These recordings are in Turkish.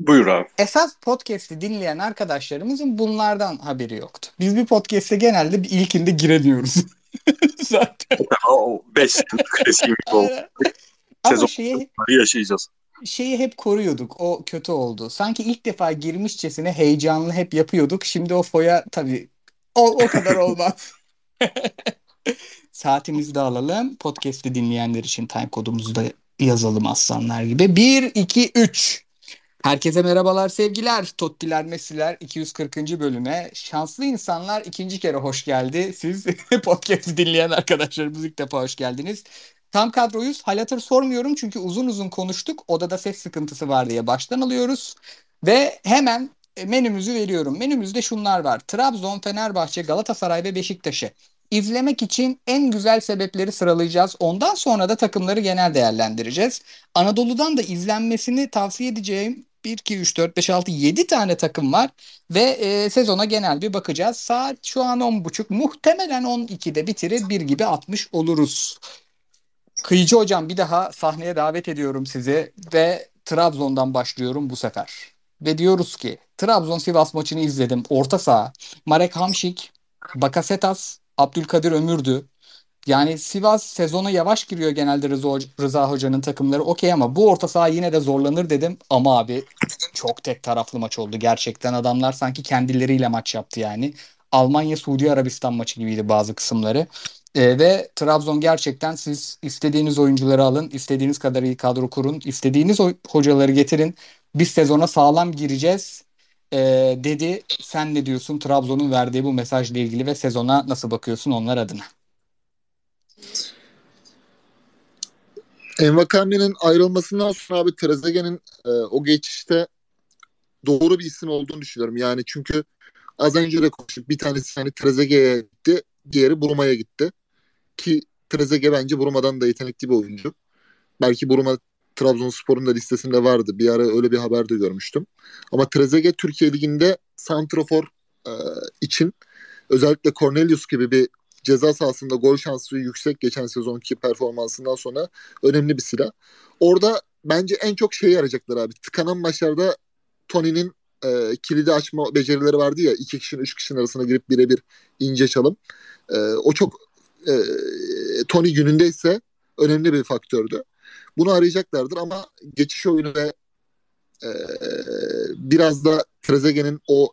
Buyur abi. Esas podcast'i dinleyen arkadaşlarımızın bunlardan haberi yoktu. Biz bir podcast'e genelde bir ilkinde giremiyoruz. Zaten. O 5 klasiği oldu. Ama Sezon şeyi, yaşayacağız. şeyi hep koruyorduk. O kötü oldu. Sanki ilk defa girmişçesine heyecanlı hep yapıyorduk. Şimdi o foya tabii o, o kadar olmaz. Saatimizi de alalım. Podcast'i dinleyenler için time kodumuzu da yazalım aslanlar gibi. 1, 2, 3. Herkese merhabalar sevgiler. Tottiler Messiler 240. bölüme. Şanslı insanlar ikinci kere hoş geldi. Siz podcast'i dinleyen arkadaşlarımız ilk defa hoş geldiniz. Tam kadroyuz. Hal hatır sormuyorum çünkü uzun uzun konuştuk. Odada ses sıkıntısı var diye baştan alıyoruz. Ve hemen e, menümüzü veriyorum. Menümüzde şunlar var. Trabzon, Fenerbahçe, Galatasaray ve Beşiktaş'ı izlemek için en güzel sebepleri sıralayacağız. Ondan sonra da takımları genel değerlendireceğiz. Anadolu'dan da izlenmesini tavsiye edeceğim 1, 2, 3, 4, 5, 6, 7 tane takım var ve e, sezona genel bir bakacağız. Saat şu an 10.30 muhtemelen 12'de bitirir bir gibi atmış oluruz. Kıyıcı hocam bir daha sahneye davet ediyorum sizi ve Trabzon'dan başlıyorum bu sefer. Ve diyoruz ki Trabzon Sivas maçını izledim. Orta saha. Marek Hamşik, Bakasetas, Abdülkadir Ömürdü. Yani Sivas sezona yavaş giriyor genelde Rıza, Rıza Hoca'nın takımları. Okey ama bu orta saha yine de zorlanır dedim. Ama abi çok tek taraflı maç oldu gerçekten. Adamlar sanki kendileriyle maç yaptı yani. Almanya Suudi Arabistan maçı gibiydi bazı kısımları. Ee, ve Trabzon gerçekten siz istediğiniz oyuncuları alın, istediğiniz kadar iyi kadro kurun, istediğiniz hocaları getirin. Biz sezona sağlam gireceğiz ee, dedi. Sen ne diyorsun Trabzon'un verdiği bu mesajla ilgili ve sezona nasıl bakıyorsun onlar adına? Envakame'nin ayrılmasından sonra abi Trezeguet'in e, o geçişte doğru bir isim olduğunu düşünüyorum. Yani çünkü az önce de konuştuk. Bir tanesi hani Trezeguet'e gitti. Diğeri Bruma'ya gitti. Ki Trezeguet bence Bruma'dan da yetenekli bir oyuncu. Belki Bruma Trabzonspor'un da listesinde vardı. Bir ara öyle bir haber de görmüştüm. Ama Trezeguet Türkiye Ligi'nde santrafor e, için özellikle Cornelius gibi bir ceza sahasında gol şansı yüksek geçen sezonki performansından sonra önemli bir silah. Orada bence en çok şeyi arayacaklar abi. Tıkanan maçlarda Tony'nin e, kilidi açma becerileri vardı ya. iki kişinin üç kişinin arasına girip birebir ince çalım. E, o çok e, Tony günündeyse önemli bir faktördü. Bunu arayacaklardır ama geçiş oyunu ve e, biraz da Trezeguet'in o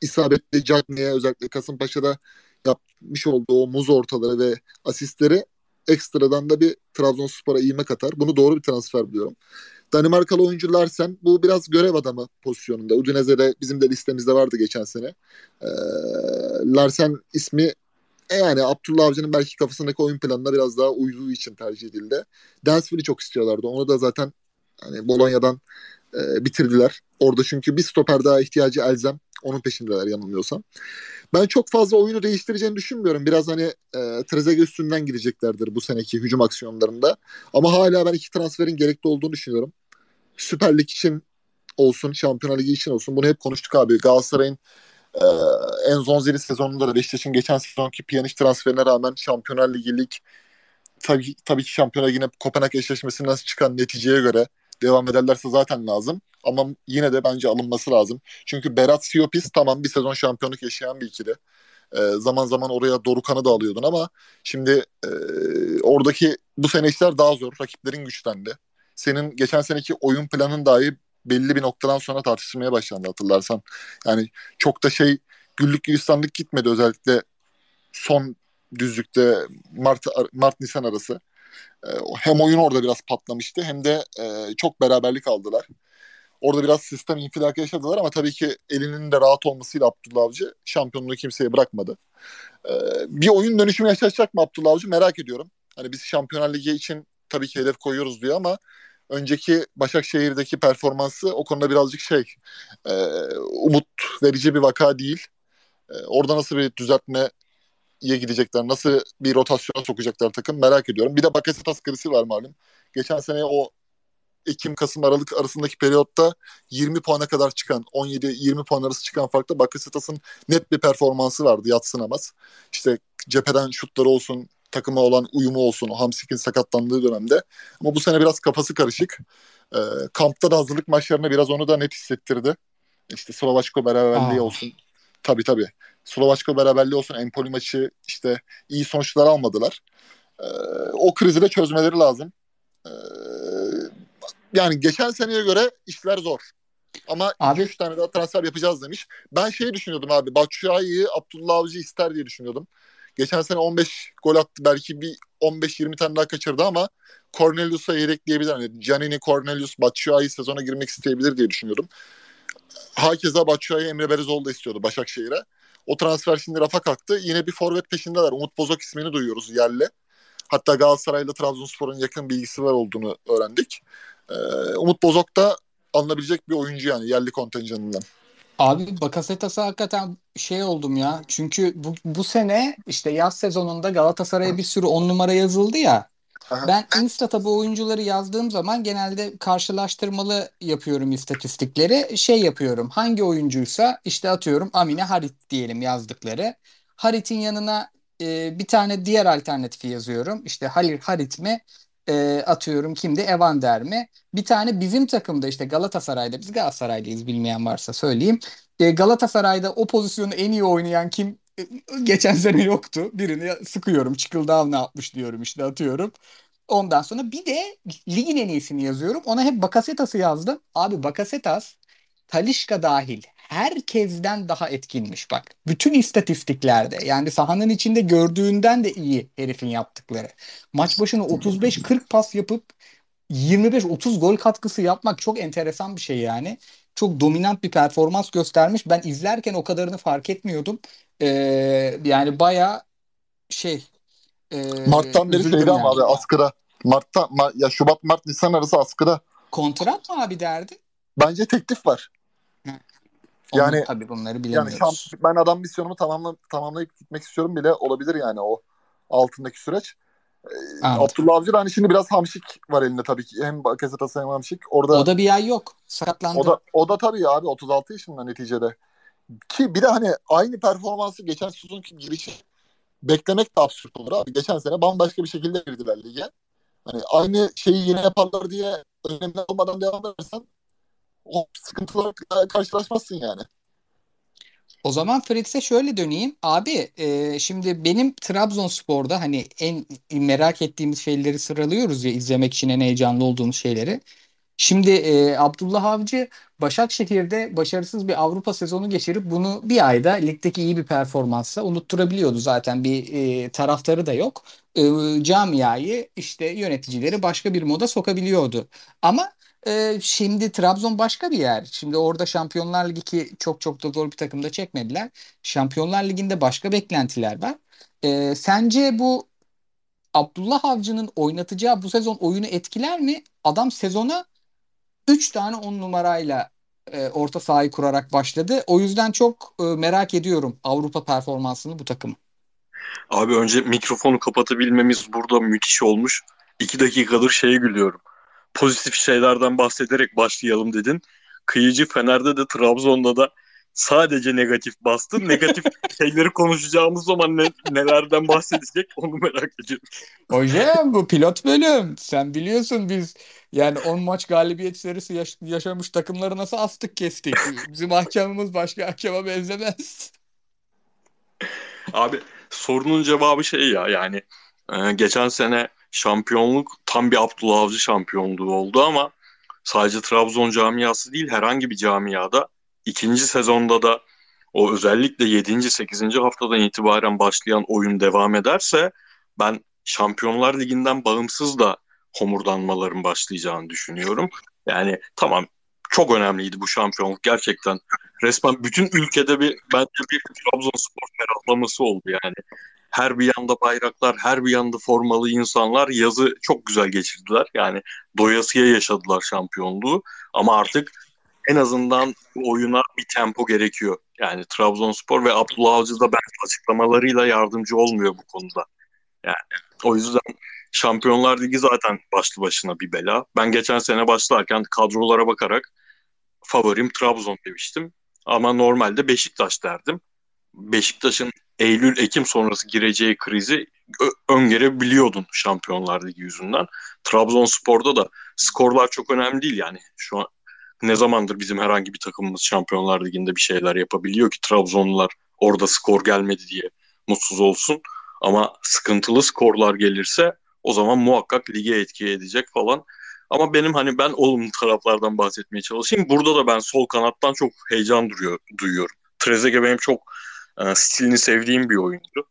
isabetli Cagney'e özellikle Kasımpaşa'da yapmış olduğu o muz ortaları ve asistleri ekstradan da bir Trabzonspor'a iğme katar. Bunu doğru bir transfer biliyorum. Danimarkalı oyuncu Larsen bu biraz görev adamı pozisyonunda. Udinese'de bizim de listemizde vardı geçen sene. Ee, Larsen ismi e yani Abdullah Avcı'nın belki kafasındaki oyun planına biraz daha uyduğu için tercih edildi. Dansville'i çok istiyorlardı. Onu da zaten hani Bolonya'dan e, bitirdiler. Orada çünkü bir stoper daha ihtiyacı elzem. Onun peşindeler yanılmıyorsam. Ben çok fazla oyunu değiştireceğini düşünmüyorum. Biraz hani e, Trezeguet üstünden gideceklerdir bu seneki hücum aksiyonlarında. Ama hala ben iki transferin gerekli olduğunu düşünüyorum. Süper Lig için olsun, Şampiyonlar Ligi için olsun. Bunu hep konuştuk abi. Galatasaray'ın e, en zonzeli sezonunda da Beşiktaş'ın geçen sezonki Pjanic transferine rağmen Şampiyonlar Ligi lig tabii, tabii ki Şampiyonlar Ligi'ne Kopenhag eşleşmesinden çıkan neticeye göre devam ederlerse zaten lazım. Ama yine de bence alınması lazım. Çünkü Berat Siopis tamam bir sezon şampiyonluk yaşayan bir ikili. E, zaman zaman oraya Dorukan'ı da alıyordun ama şimdi e, oradaki bu sene işler daha zor. Rakiplerin güçlendi. Senin geçen seneki oyun planın dahi belli bir noktadan sonra tartışılmaya başlandı hatırlarsan. Yani çok da şey güllük gülistanlık gitmedi özellikle son düzlükte Mart Mart Nisan arası. E, hem oyun orada biraz patlamıştı hem de e, çok beraberlik aldılar. Orada biraz sistem infilakı yaşadılar ama tabii ki elinin de rahat olmasıyla Abdullah Avcı şampiyonluğu kimseye bırakmadı. E, bir oyun dönüşümü yaşayacak mı Abdullah Avcı merak ediyorum. Hani biz Şampiyonlar Ligi için tabii ki hedef koyuyoruz diyor ama önceki Başakşehir'deki performansı o konuda birazcık şey umut verici bir vaka değil. Orada nasıl bir düzeltme iyi gidecekler. Nasıl bir rotasyona sokacaklar takım merak ediyorum. Bir de Bakasetas krizi var malum. Geçen sene o Ekim, Kasım, Aralık arasındaki periyotta 20 puana kadar çıkan, 17-20 puan arası çıkan farkta Bakasetas'ın net bir performansı vardı yatsınamaz. İşte cepheden şutları olsun, takıma olan uyumu olsun, Hamsik'in sakatlandığı dönemde. Ama bu sene biraz kafası karışık. E, kampta da hazırlık maçlarında biraz onu da net hissettirdi. İşte Slovaçko beraberliği Aa. olsun. Tabii tabii. Slovaçko beraberliği olsun. Empoli maçı işte iyi sonuçlar almadılar. E, o krizi de çözmeleri lazım. E, yani geçen seneye göre işler zor. Ama Abi- 3 tane daha transfer yapacağız demiş. Ben şeyi düşünüyordum abi. Batshuayi'yi Abdullah Avcı ister diye düşünüyordum. Geçen sene 15 gol attı. Belki bir 15-20 tane daha kaçırdı ama Cornelius'a yedekleyebilir. Yani Giannini, Cornelius, Batshuayi sezona girmek isteyebilir diye düşünüyordum. Hakeza Batshuayi Emre Berezoğlu da istiyordu Başakşehir'e. O transfer şimdi rafa kalktı. Yine bir forvet peşindeler. Umut Bozok ismini duyuyoruz yerli. Hatta Galatasaray'la Trabzonspor'un yakın bilgisi var olduğunu öğrendik. Ee, Umut Bozok da alınabilecek bir oyuncu yani yerli kontenjanından. Abi Bakasetas'a hakikaten şey oldum ya. Çünkü bu, bu sene işte yaz sezonunda Galatasaray'a bir sürü on numara yazıldı ya. Ben Instat'a bu oyuncuları yazdığım zaman genelde karşılaştırmalı yapıyorum istatistikleri. Şey yapıyorum. Hangi oyuncuysa işte atıyorum Amine Harit diyelim yazdıkları. Harit'in yanına e, bir tane diğer alternatifi yazıyorum. İşte Halil Harit mi? E, atıyorum kimdi? Evander mi? Bir tane bizim takımda işte Galatasaray'da biz Galatasaraylıyız bilmeyen varsa söyleyeyim. E, Galatasaray'da o pozisyonu en iyi oynayan kim? Geçen sene yoktu. Birini sıkıyorum. Çıkıldav ne yapmış diyorum işte atıyorum. Ondan sonra bir de ligin en iyisini yazıyorum. Ona hep Bakasetas'ı yazdım. Abi Bakasetas Talisca dahil herkesten daha etkinmiş bak. Bütün istatistiklerde yani sahanın içinde gördüğünden de iyi herifin yaptıkları. Maç başına 35-40 pas yapıp 25-30 gol katkısı yapmak çok enteresan bir şey yani. Çok dominant bir performans göstermiş. Ben izlerken o kadarını fark etmiyordum. Ee, yani baya şey e, Mart'tan beri şeyde ama yani. abi askıda. Mart'ta Ma- ya Şubat Mart Nisan arası askıda. Kontrat mı abi derdi? Bence teklif var. Onu, Yani- tabii bunları Yani bilemiyoruz. şamp- ben adam misyonumu tamamla tamamlayıp gitmek istiyorum bile olabilir yani o altındaki süreç. Ee, Anladım. Abdullah Avcı da hani şimdi biraz hamşik var elinde tabii ki. Hem Bakasetas'a hem hamşik. Orada O da bir ay yok. Sakatlandı. O da o da tabii abi 36 yaşında neticede. Ki bir de hani aynı performansı geçen sezonki girişi beklemek de absürt olur abi. Geçen sene bambaşka bir şekilde girdiler lige. Hani aynı şeyi yine yaparlar diye önemli olmadan devam edersen o sıkıntılarla karşılaşmazsın yani. O zaman Fritz'e şöyle döneyim. Abi e, şimdi benim Trabzonspor'da hani en merak ettiğimiz şeyleri sıralıyoruz ya izlemek için en heyecanlı olduğumuz şeyleri. Şimdi e, Abdullah Avcı Başakşehir'de başarısız bir Avrupa sezonu geçirip bunu bir ayda ligdeki iyi bir performansla unutturabiliyordu zaten bir e, taraftarı da yok. E, camiayı işte yöneticileri başka bir moda sokabiliyordu. Ama e, şimdi Trabzon başka bir yer. Şimdi orada Şampiyonlar Ligi ki çok çok da zor bir takımda çekmediler. Şampiyonlar Ligi'nde başka beklentiler var. E, sence bu Abdullah Avcı'nın oynatacağı bu sezon oyunu etkiler mi? Adam sezona 3 tane 10 numarayla e, orta sahayı kurarak başladı. O yüzden çok e, merak ediyorum Avrupa performansını bu takım. Abi önce mikrofonu kapatabilmemiz burada müthiş olmuş. İki dakikadır şeye gülüyorum. Pozitif şeylerden bahsederek başlayalım dedin. Kıyıcı Fener'de de Trabzon'da da sadece negatif bastın. Negatif şeyleri konuşacağımız zaman ne, nelerden bahsedecek onu merak ediyorum. Hocam bu pilot bölüm. Sen biliyorsun biz yani 10 maç galibiyet serisi yaş- yaşamış takımları nasıl astık kestik. Bizim ahkamımız başka ahkama benzemez. Abi sorunun cevabı şey ya yani e, geçen sene şampiyonluk tam bir Abdullah Avcı şampiyonluğu oldu ama sadece Trabzon camiası değil herhangi bir camiada ikinci sezonda da o özellikle 7. 8. haftadan itibaren başlayan oyun devam ederse ben Şampiyonlar Ligi'nden bağımsız da homurdanmaların başlayacağını düşünüyorum. Yani tamam çok önemliydi bu şampiyonluk gerçekten. Resmen bütün ülkede bir bence bir Trabzonspor ferahlaması oldu yani. Her bir yanda bayraklar, her bir yanda formalı insanlar yazı çok güzel geçirdiler. Yani doyasıya yaşadılar şampiyonluğu. Ama artık en azından oyuna bir tempo gerekiyor. Yani Trabzonspor ve Abdullah Avcı da bence açıklamalarıyla yardımcı olmuyor bu konuda. Yani o yüzden Şampiyonlar Ligi zaten başlı başına bir bela. Ben geçen sene başlarken kadrolara bakarak favorim Trabzon demiştim. Ama normalde Beşiktaş derdim. Beşiktaş'ın Eylül-Ekim sonrası gireceği krizi öngörebiliyordun Şampiyonlar Ligi yüzünden. Trabzonspor'da da skorlar çok önemli değil yani. Şu an ne zamandır bizim herhangi bir takımımız Şampiyonlar Ligi'nde bir şeyler yapabiliyor ki Trabzonlular orada skor gelmedi diye mutsuz olsun. Ama sıkıntılı skorlar gelirse o zaman muhakkak lige etki edecek falan. Ama benim hani ben olumlu taraflardan bahsetmeye çalışayım. Burada da ben sol kanattan çok heyecan duruyor, duyuyorum. Trezeguet benim çok e, stilini sevdiğim bir oyuncu.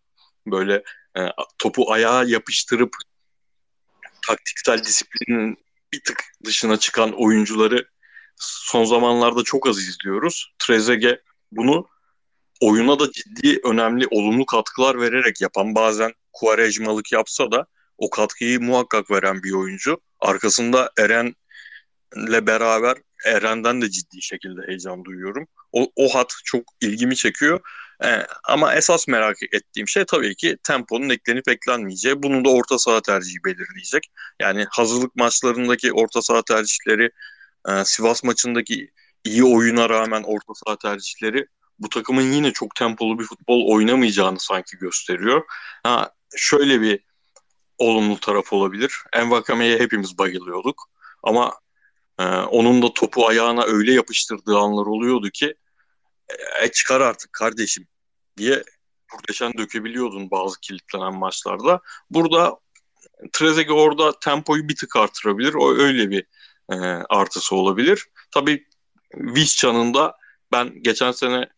Böyle e, topu ayağa yapıştırıp taktiksel disiplinin bir tık dışına çıkan oyuncuları son zamanlarda çok az izliyoruz. Trezeguet bunu oyuna da ciddi önemli olumlu katkılar vererek yapan bazen Kuarejmalık yapsa da o katkıyı muhakkak veren bir oyuncu. Arkasında Eren'le beraber Eren'den de ciddi şekilde heyecan duyuyorum. O, o hat çok ilgimi çekiyor. Ee, ama esas merak ettiğim şey tabii ki temponun eklenip eklenmeyeceği. Bunu da orta saha tercihi belirleyecek. Yani hazırlık maçlarındaki orta saha tercihleri, e, Sivas maçındaki iyi oyuna rağmen orta saha tercihleri bu takımın yine çok tempolu bir futbol oynamayacağını sanki gösteriyor. Ha, şöyle bir olumlu taraf olabilir. Envakame'ye hepimiz bayılıyorduk. Ama e, onun da topu ayağına öyle yapıştırdığı anlar oluyordu ki e, çıkar artık kardeşim diye kurdeşen dökebiliyordun bazı kilitlenen maçlarda. Burada Trezeguet orada tempoyu bir tık artırabilir. O öyle bir e, artısı olabilir. Tabii Vizcan'ın da ben geçen sene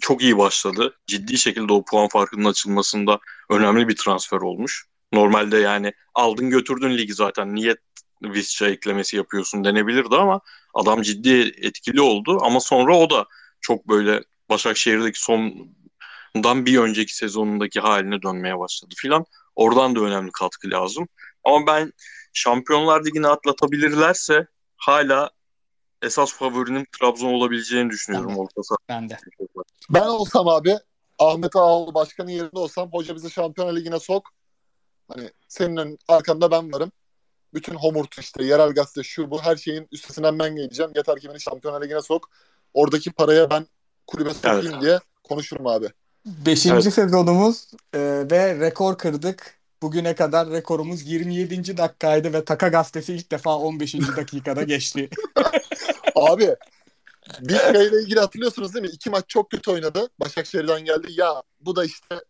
çok iyi başladı. Ciddi şekilde o puan farkının açılmasında önemli bir transfer olmuş. Normalde yani aldın götürdün ligi zaten niye Visca eklemesi yapıyorsun denebilirdi ama adam ciddi etkili oldu ama sonra o da çok böyle Başakşehir'deki sondan bir önceki sezonundaki haline dönmeye başladı filan. Oradan da önemli katkı lazım. Ama ben Şampiyonlar Ligi'ni atlatabilirlerse hala esas favorinin Trabzon olabileceğini düşünüyorum ben orta saha. Ben de. Ben olsam abi Ahmet Ağaoğlu başkanın yerinde olsam hoca bizi Şampiyonlar Ligi'ne sok. Hani senin arkanda ben varım. Bütün homurtu işte yerel gazete şu bu her şeyin üstesinden ben geleceğim. Yeter ki beni Şampiyonlar Ligi'ne sok. Oradaki paraya ben kulübe sokayım Evet. diye konuşurum abi. Beşinci Evet. sezonumuz e, ve rekor kırdık. Bugüne kadar rekorumuz 27. dakikaydı ve Taka Gazetesi ilk defa 15. dakikada geçti. Abi bir şeyle ilgili hatırlıyorsunuz değil mi? İki maç çok kötü oynadı. Başakşehir'den geldi. Ya bu da işte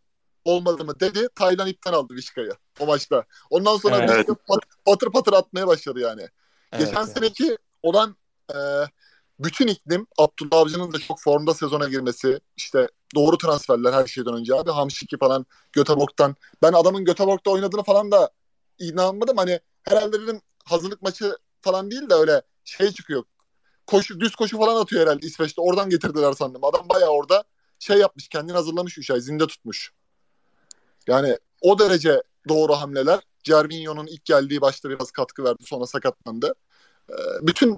olmadı mı dedi. Taylan ipten aldı Vişka'yı o maçta. Ondan sonra Evet. Vişka pat- patır patır atmaya başladı yani. Evet, Geçen evet. seneki olan e, bütün iklim Abdullah Avcı'nın da çok formda sezona girmesi işte doğru transferler her şeyden önce. Abi Hamşiki falan Göteborg'dan. Ben adamın Göteborg'da oynadığını falan da inanmadım. Hani herhalde dedim hazırlık maçı falan değil de öyle şey çıkıyor. Koşu düz koşu falan atıyor herhalde İsveç'te. Oradan getirdiler sandım. Adam bayağı orada şey yapmış kendini hazırlamış 3 ay zinde tutmuş. Yani o derece doğru hamleler. Cervinho'nun ilk geldiği başta biraz katkı verdi sonra sakatlandı. Ee, bütün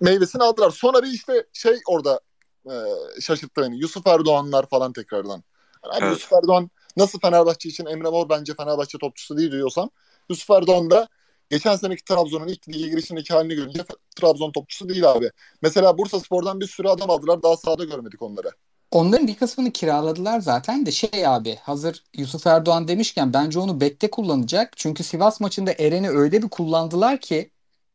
meyvesini aldılar. Sonra bir işte şey orada e, şaşırttı beni. Yusuf Erdoğanlar falan tekrardan. Yani abi Evet. Yusuf Erdoğan nasıl Fenerbahçe için Emre Mor bence Fenerbahçe topçusu değil diyorsam Yusuf Erdoğan da geçen seneki Trabzon'un ilk lige girişindeki halini görünce Trabzon topçusu değil abi. Mesela Bursa Spor'dan bir sürü adam aldılar. Daha sahada görmedik onları. Onların bir kısmını kiraladılar zaten de şey abi hazır Yusuf Erdoğan demişken bence onu bekte kullanacak. Çünkü Sivas maçında Eren'i öyle bir kullandılar ki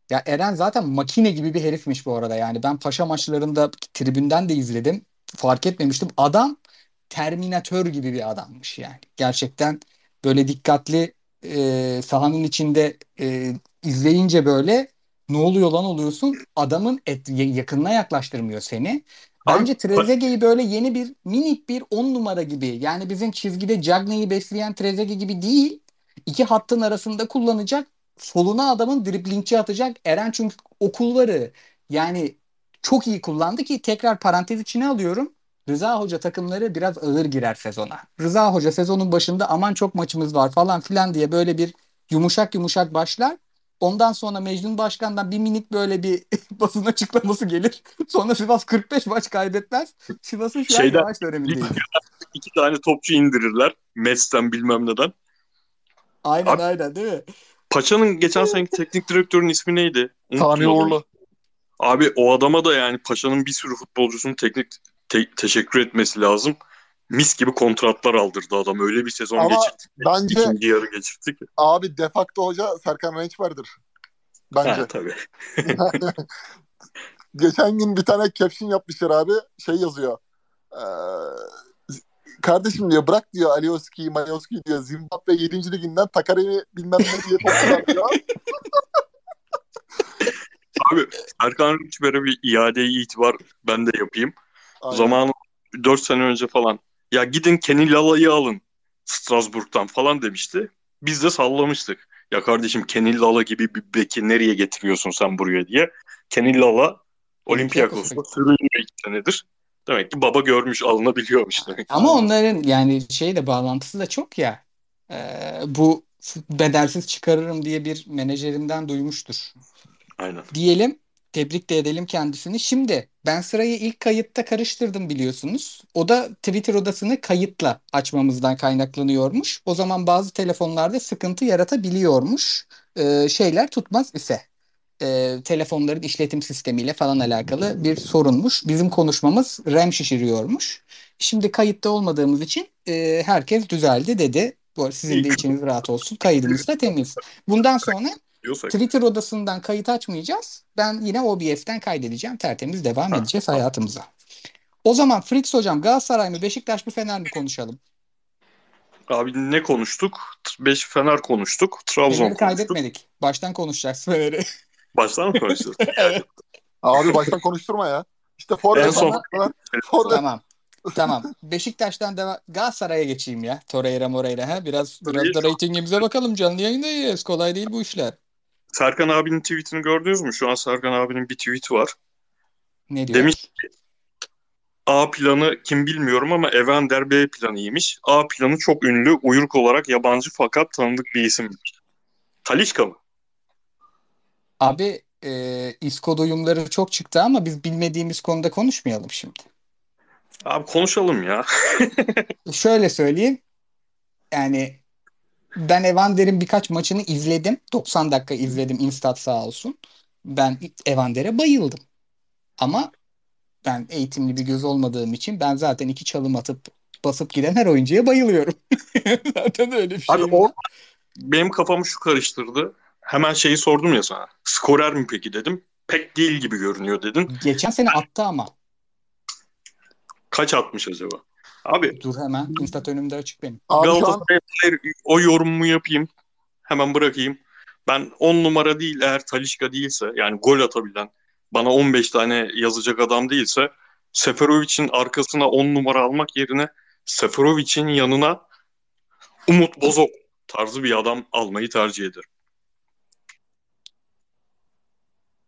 ya Eren zaten makine gibi bir herifmiş bu arada. Yani ben Paşa maçlarında tribünden de izledim. Fark etmemiştim. Adam Terminatör gibi bir adammış yani. Gerçekten böyle dikkatli e, sahanın içinde e, izleyince böyle ne oluyor lan oluyorsun. Adamın et, yakınına yaklaştırmıyor seni. Bence Trezeguet'i böyle yeni bir minik bir on numara gibi yani bizim çizgide Cagney'i besleyen Trezeguet gibi değil. İki hattın arasında kullanacak. Soluna adamın driblingçi atacak. Eren çünkü o kulvarı yani çok iyi kullandı ki tekrar parantez içine alıyorum. Rıza Hoca takımları biraz ağır girer sezona. Rıza Hoca sezonun başında aman çok maçımız var falan filan diye böyle bir yumuşak yumuşak başlar. Ondan sonra Mecnun Başkan'dan bir minik böyle bir basın açıklaması gelir. Sonra Sivas 45 maç kaybetmez. Sivas'ın şu an Şeyden- yavaş dönemindeyiz. İki tane topçu indirirler. Mets'ten bilmem neden. Aynen Abi- aynen değil mi? Paşa'nın geçen seneki teknik direktörün ismi neydi? Unuttum. Uğurlu. Abi o adama da yani Paşa'nın bir sürü futbolcusunun teknik te- teşekkür etmesi lazım. mis gibi kontratlar aldırdı adam. Öyle bir sezon Ama geçirdik. bence- İkinci yarı geçirdik. Abi defakto hoca Serkan Renç vardır. Bence. Ha, tabii. Geçen gün bir tane caption yapmışlar abi. Şey yazıyor. Ee, kardeşim diyor bırak diyor Alioski'yi Malioski'yi diyor. Zimbabwe 7. liginden Takaremi bilmem ne diye diyor. Abi Erkan Rüçber'e bir iade itibar ben de yapayım. Aynen. Zamanı 4 sene önce falan. Ya gidin Kenny Lala'yı alın Strasbourg'dan falan demişti. Biz de sallamıştık. Ya kardeşim Kenny Lala gibi bir beki nereye getiriyorsun sen buraya diye. Kenny Lala Olympiakos'ta sürünüyor iki senedir. Demek ki baba görmüş alınabiliyormuş demek. Ama onların yani şeyle bağlantısı da çok ya. Ee, bu bedelsiz çıkarırım diye bir menajerinden duymuştur. Aynen. Diyelim, tebrik de edelim kendisini. Şimdi ben sırayı ilk kayıtta karıştırdım biliyorsunuz. O da Twitter odasını kayıtla açmamızdan kaynaklanıyormuş. O zaman bazı telefonlarda sıkıntı yaratabiliyormuş. Ee, şeyler tutmaz ise. Ee, telefonların işletim sistemiyle falan alakalı bir sorunmuş. Bizim konuşmamız RAM şişiriyormuş. Şimdi kayıtta olmadığımız için e, herkes düzeldi dedi. Bu arada sizin de içiniz rahat olsun. Kaydımız da temiz. Bundan sonra Diyorsak. Twitter odasından kayıt açmayacağız. Ben yine OBS'ten kaydedeceğim. Tertemiz devam Ha, edeceğiz tamam. hayatımıza. O zaman Fritz hocam Galatasaray mı Beşiktaş mı Fener mi konuşalım? Abi ne konuştuk? 5 Fener konuştuk. Trabzon Fener'i konuştuk. kaydetmedik. Baştan konuşacağız Fener'i. Baştan mı evet. Abi baştan konuşturma ya. İşte forvet En son- forvet Tamam. Tamam. Beşiktaş'tan devam. Galatasaray'a geçeyim ya. Torreira Moreira ha. Biraz biraz da reytingimize bakalım. Canlı yayındayız. Kolay değil bu işler. Serkan abinin tweetini gördünüz mü? Şu an Serkan abinin bir tweeti var. Ne diyor? Demiş A planı kim bilmiyorum ama Evander B planıymış. A planı çok ünlü, uyruk olarak yabancı fakat tanıdık bir isimmiş. Talişka mı? Abi e, İSKO duyumları çok çıktı ama biz bilmediğimiz konuda konuşmayalım şimdi. Abi konuşalım ya. Şöyle söyleyeyim. Yani ben Evander'in birkaç maçını izledim. 90 dakika izledim. Instat sağ olsun. Ben Evander'e bayıldım. Ama ben eğitimli bir göz olmadığım için ben zaten iki çalım atıp basıp giden her oyuncuya bayılıyorum. zaten öyle bir şey. Abi o benim kafamı şu karıştırdı. Hemen şeyi sordum ya sana. Skorer mi peki dedim. Pek değil gibi görünüyor dedin. Geçen sene attı ama. Kaç atmış acaba? Abi Dur hemen. Instat önümde açık benim. An dair o yorumumu yapayım. Hemen bırakayım. Ben 10 numara değil eğer Talişka değilse yani gol atabilen bana 15 tane yazacak adam değilse Seferovic'in arkasına 10 numara almak yerine Seferovic'in yanına Umut Bozok tarzı bir adam almayı tercih ederim.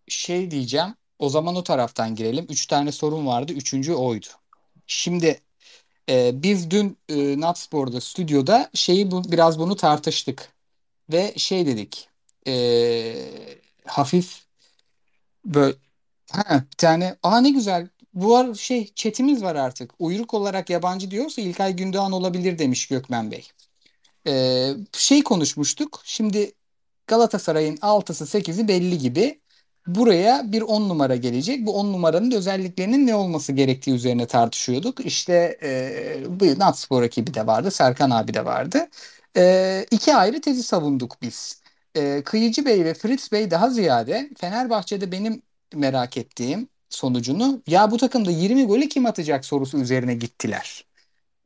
Şey diyeceğim. O zaman o taraftan girelim. Üç tane sorun vardı. Üçüncü oydu. Şimdi e, biz dün e, Natspor'da stüdyoda şeyi bu, biraz bunu tartıştık. Ve şey dedik. e, hafif böyle ha, bir tane aa ne güzel bu ar şey chatimiz var artık. Uyruk olarak yabancı diyorsa İlkay Gündoğan olabilir demiş Gökmen Bey. E, şey konuşmuştuk. Şimdi Galatasaray'ın 6'sı 8'i belli gibi. Buraya bir 10 numara gelecek. Bu 10 numaranın özelliklerinin ne olması gerektiği üzerine tartışıyorduk. İşte e, bu Natspor ekibi de vardı. Serkan abi de vardı. E, iki ayrı tezi savunduk biz. E, Kıyıcı Bey ve Fritz Bey daha ziyade Fenerbahçe'de benim merak ettiğim sonucunu ya bu takımda 20 golü kim atacak sorusu üzerine gittiler.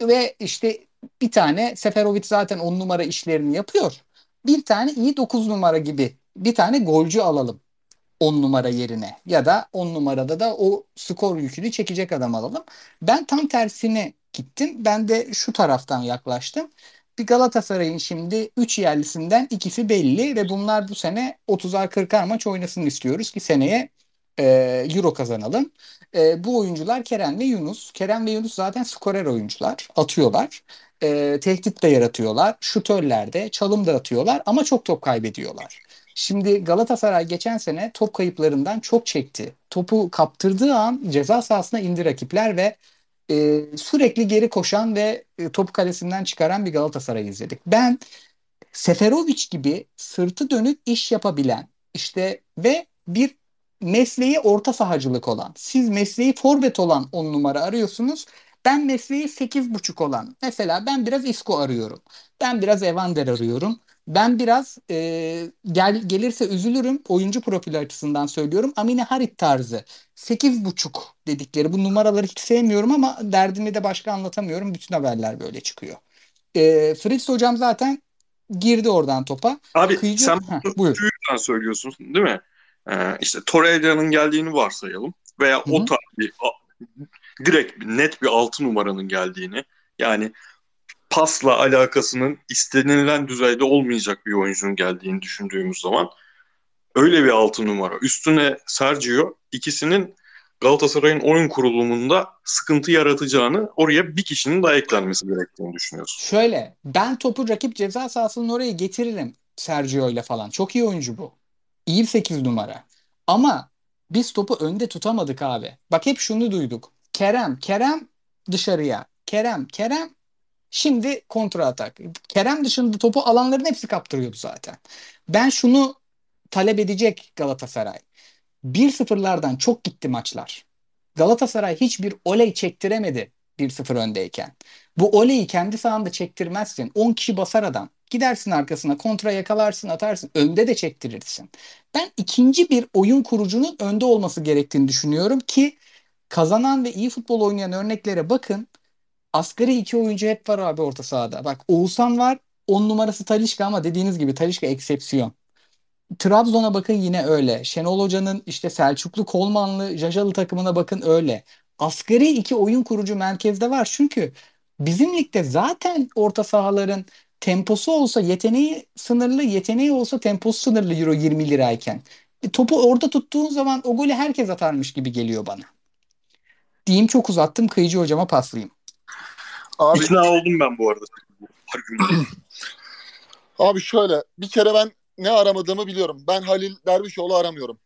Ve işte bir tane Seferovic zaten 10 numara işlerini yapıyor. Bir tane iyi 9 numara gibi bir tane golcü alalım 10 numara yerine ya da 10 numarada da o skor yükünü çekecek adam alalım. Ben tam tersine gittim. Ben de şu taraftan yaklaştım. Bir Galatasaray'ın şimdi 3 yerlisinden ikisi belli ve bunlar bu sene 30'ar 40'ar maç oynasın istiyoruz ki seneye e, Euro kazanalım. E, bu oyuncular Kerem ve Yunus. Kerem ve Yunus zaten skorer oyuncular. Atıyorlar. E, tehdit de yaratıyorlar. Şutörler de, çalım da atıyorlar ama çok top kaybediyorlar. Şimdi Galatasaray geçen sene top kayıplarından çok çekti. Topu kaptırdığı an ceza sahasına indi rakipler ve e, sürekli geri koşan ve e, topu kalesinden çıkaran bir Galatasaray izledik. Ben Seferovic gibi sırtı dönük iş yapabilen işte ve bir mesleği orta sahacılık olan siz mesleği forvet olan on numara arıyorsunuz. ben mesleği 8.5 olan mesela ben biraz Isco arıyorum. Ben biraz Evander arıyorum. Ben biraz e, gel, gelirse üzülürüm oyuncu profili açısından söylüyorum. Amine Harit tarzı 8.5 dedikleri bu numaraları hiç sevmiyorum ama derdimi de başka anlatamıyorum. Bütün haberler böyle çıkıyor. E, Fritz hocam zaten girdi oradan topa. Abi Kıyıcı... sen bunu buyur. söylüyorsun değil mi? Ee, işte Torreira'nın geldiğini varsayalım veya Hı o tarz bir direkt net bir altı numaranın geldiğini yani pasla alakasının istenilen düzeyde olmayacak bir oyuncunun geldiğini düşündüğümüz zaman öyle bir altı numara. Üstüne Sergio ikisinin Galatasaray'ın oyun kurulumunda sıkıntı yaratacağını oraya bir kişinin daha eklenmesi gerektiğini düşünüyorsun. Şöyle ben topu rakip ceza sahasının oraya getiririm Sergio ile falan. Çok iyi oyuncu bu. İyi bir 8 numara. Ama biz topu önde tutamadık abi. Bak hep şunu duyduk. Kerem, Kerem dışarıya. Kerem, Kerem şimdi kontra atak. Kerem dışında topu alanların hepsi kaptırıyordu zaten. Ben şunu talep edecek Galatasaray. 1-0'lardan çok gitti maçlar. Galatasaray hiçbir oley çektiremedi 1-0 öndeyken. Bu oleyi kendi sahanda çektirmezsin. 10 kişi basar adam. Gidersin arkasına kontra yakalarsın atarsın. Önde de çektirirsin. Ben ikinci bir oyun kurucunun önde olması gerektiğini düşünüyorum ki kazanan ve iyi futbol oynayan örneklere bakın. Asgari iki oyuncu hep var abi orta sahada. Bak Oğuzhan var. 10 numarası Talisca ama dediğiniz gibi Talisca eksepsiyon. Trabzon'a bakın yine öyle. Şenol Hoca'nın işte Selçuklu, Kolmanlı, Jajalı takımına bakın öyle. Asgari iki oyun kurucu merkezde var. Çünkü bizim ligde zaten orta sahaların temposu olsa yeteneği sınırlı, yeteneği olsa temposu sınırlı Euro 20 lirayken. E, topu orada tuttuğun zaman o golü herkes atarmış gibi geliyor bana. Diyeyim çok uzattım. Kıyıcı hocama paslayayım. Abi, İkna oldum ben bu arada. Abi şöyle bir kere ben ne aramadığımı biliyorum. Ben Halil Dervişoğlu aramıyorum.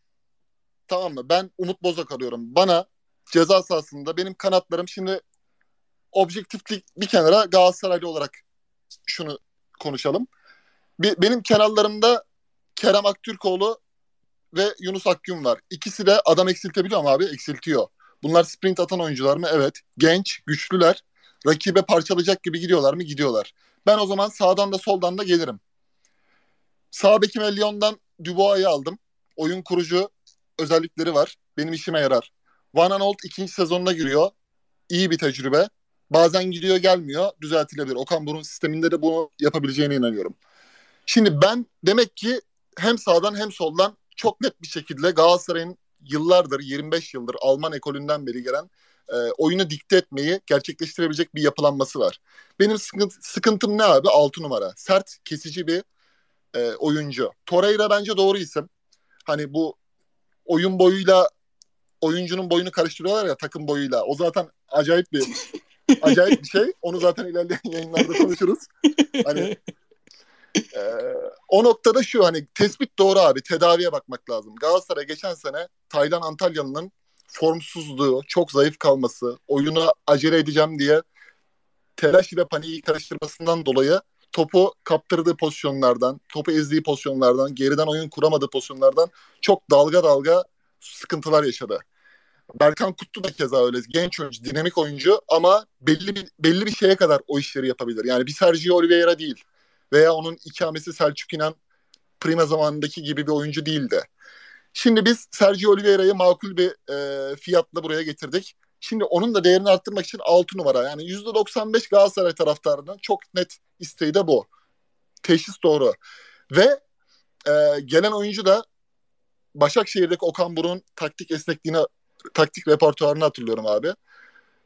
Tamam mı? Ben Umut Bozak arıyorum. Bana ceza sahasında benim kanatlarım şimdi objektiflik bir kenara Galatasaraylı olarak şunu konuşalım. Bir, benim kenarlarımda Kerem Aktürkoğlu ve Yunus Akgün var. İkisi de adam eksiltebiliyor mu abi? Eksiltiyor. Bunlar sprint atan oyuncular mı? Evet. Genç, güçlüler. Rakibe parçalayacak gibi gidiyorlar mı? Gidiyorlar. Ben o zaman sağdan da soldan da gelirim. Sağ bekime Lyon'dan Dubois'ı aldım. Oyun kurucu özellikleri var. Benim işime yarar. Van Aanholt ikinci sezonuna giriyor. İyi bir tecrübe. Bazen gidiyor gelmiyor. Düzeltilebilir. Okan Burun sisteminde de bunu yapabileceğine inanıyorum. Şimdi ben demek ki hem sağdan hem soldan çok net bir şekilde Galatasaray'ın yıllardır 25 yıldır Alman ekolünden beri gelen e, oyunu dikte etmeyi gerçekleştirebilecek bir yapılanması var. Benim sıkıntı, sıkıntım ne abi? 6 numara. Sert, kesici bir e, oyuncu. Torreira bence doğru isim. Hani bu oyun boyuyla oyuncunun boyunu karıştırıyorlar ya takım boyuyla. O zaten acayip bir acayip bir şey. Onu zaten ilerleyen yayınlarda konuşuruz. Hani e, o noktada şu hani tespit doğru abi. Tedaviye bakmak lazım. Galatasaray geçen sene Taylan Antalyalı'nın formsuzluğu, çok zayıf kalması, oyunu acele edeceğim diye telaş ile paniği karıştırmasından dolayı topu kaptırdığı pozisyonlardan, topu ezdiği pozisyonlardan, geriden oyun kuramadığı pozisyonlardan çok dalga dalga sıkıntılar yaşadı. Berkan Kutlu da keza öyle. Genç oyuncu, dinamik oyuncu ama belli bir belli bir şeye kadar o işleri yapabilir. Yani bir Sergio Oliveira değil veya onun ikamesi Selçuk İnan Prima zamanındaki gibi bir oyuncu değildi. Şimdi biz Sergio Oliveira'yı makul bir e, fiyatla buraya getirdik. Şimdi onun da değerini arttırmak için 6 numara. Yani %95 Galatasaray taraftarının çok net isteği de bu. Teşhis doğru. Ve e, gelen oyuncu da Başakşehir'deki Okan Buruk'un taktik esnekliğine, taktik repertuarını hatırlıyorum abi.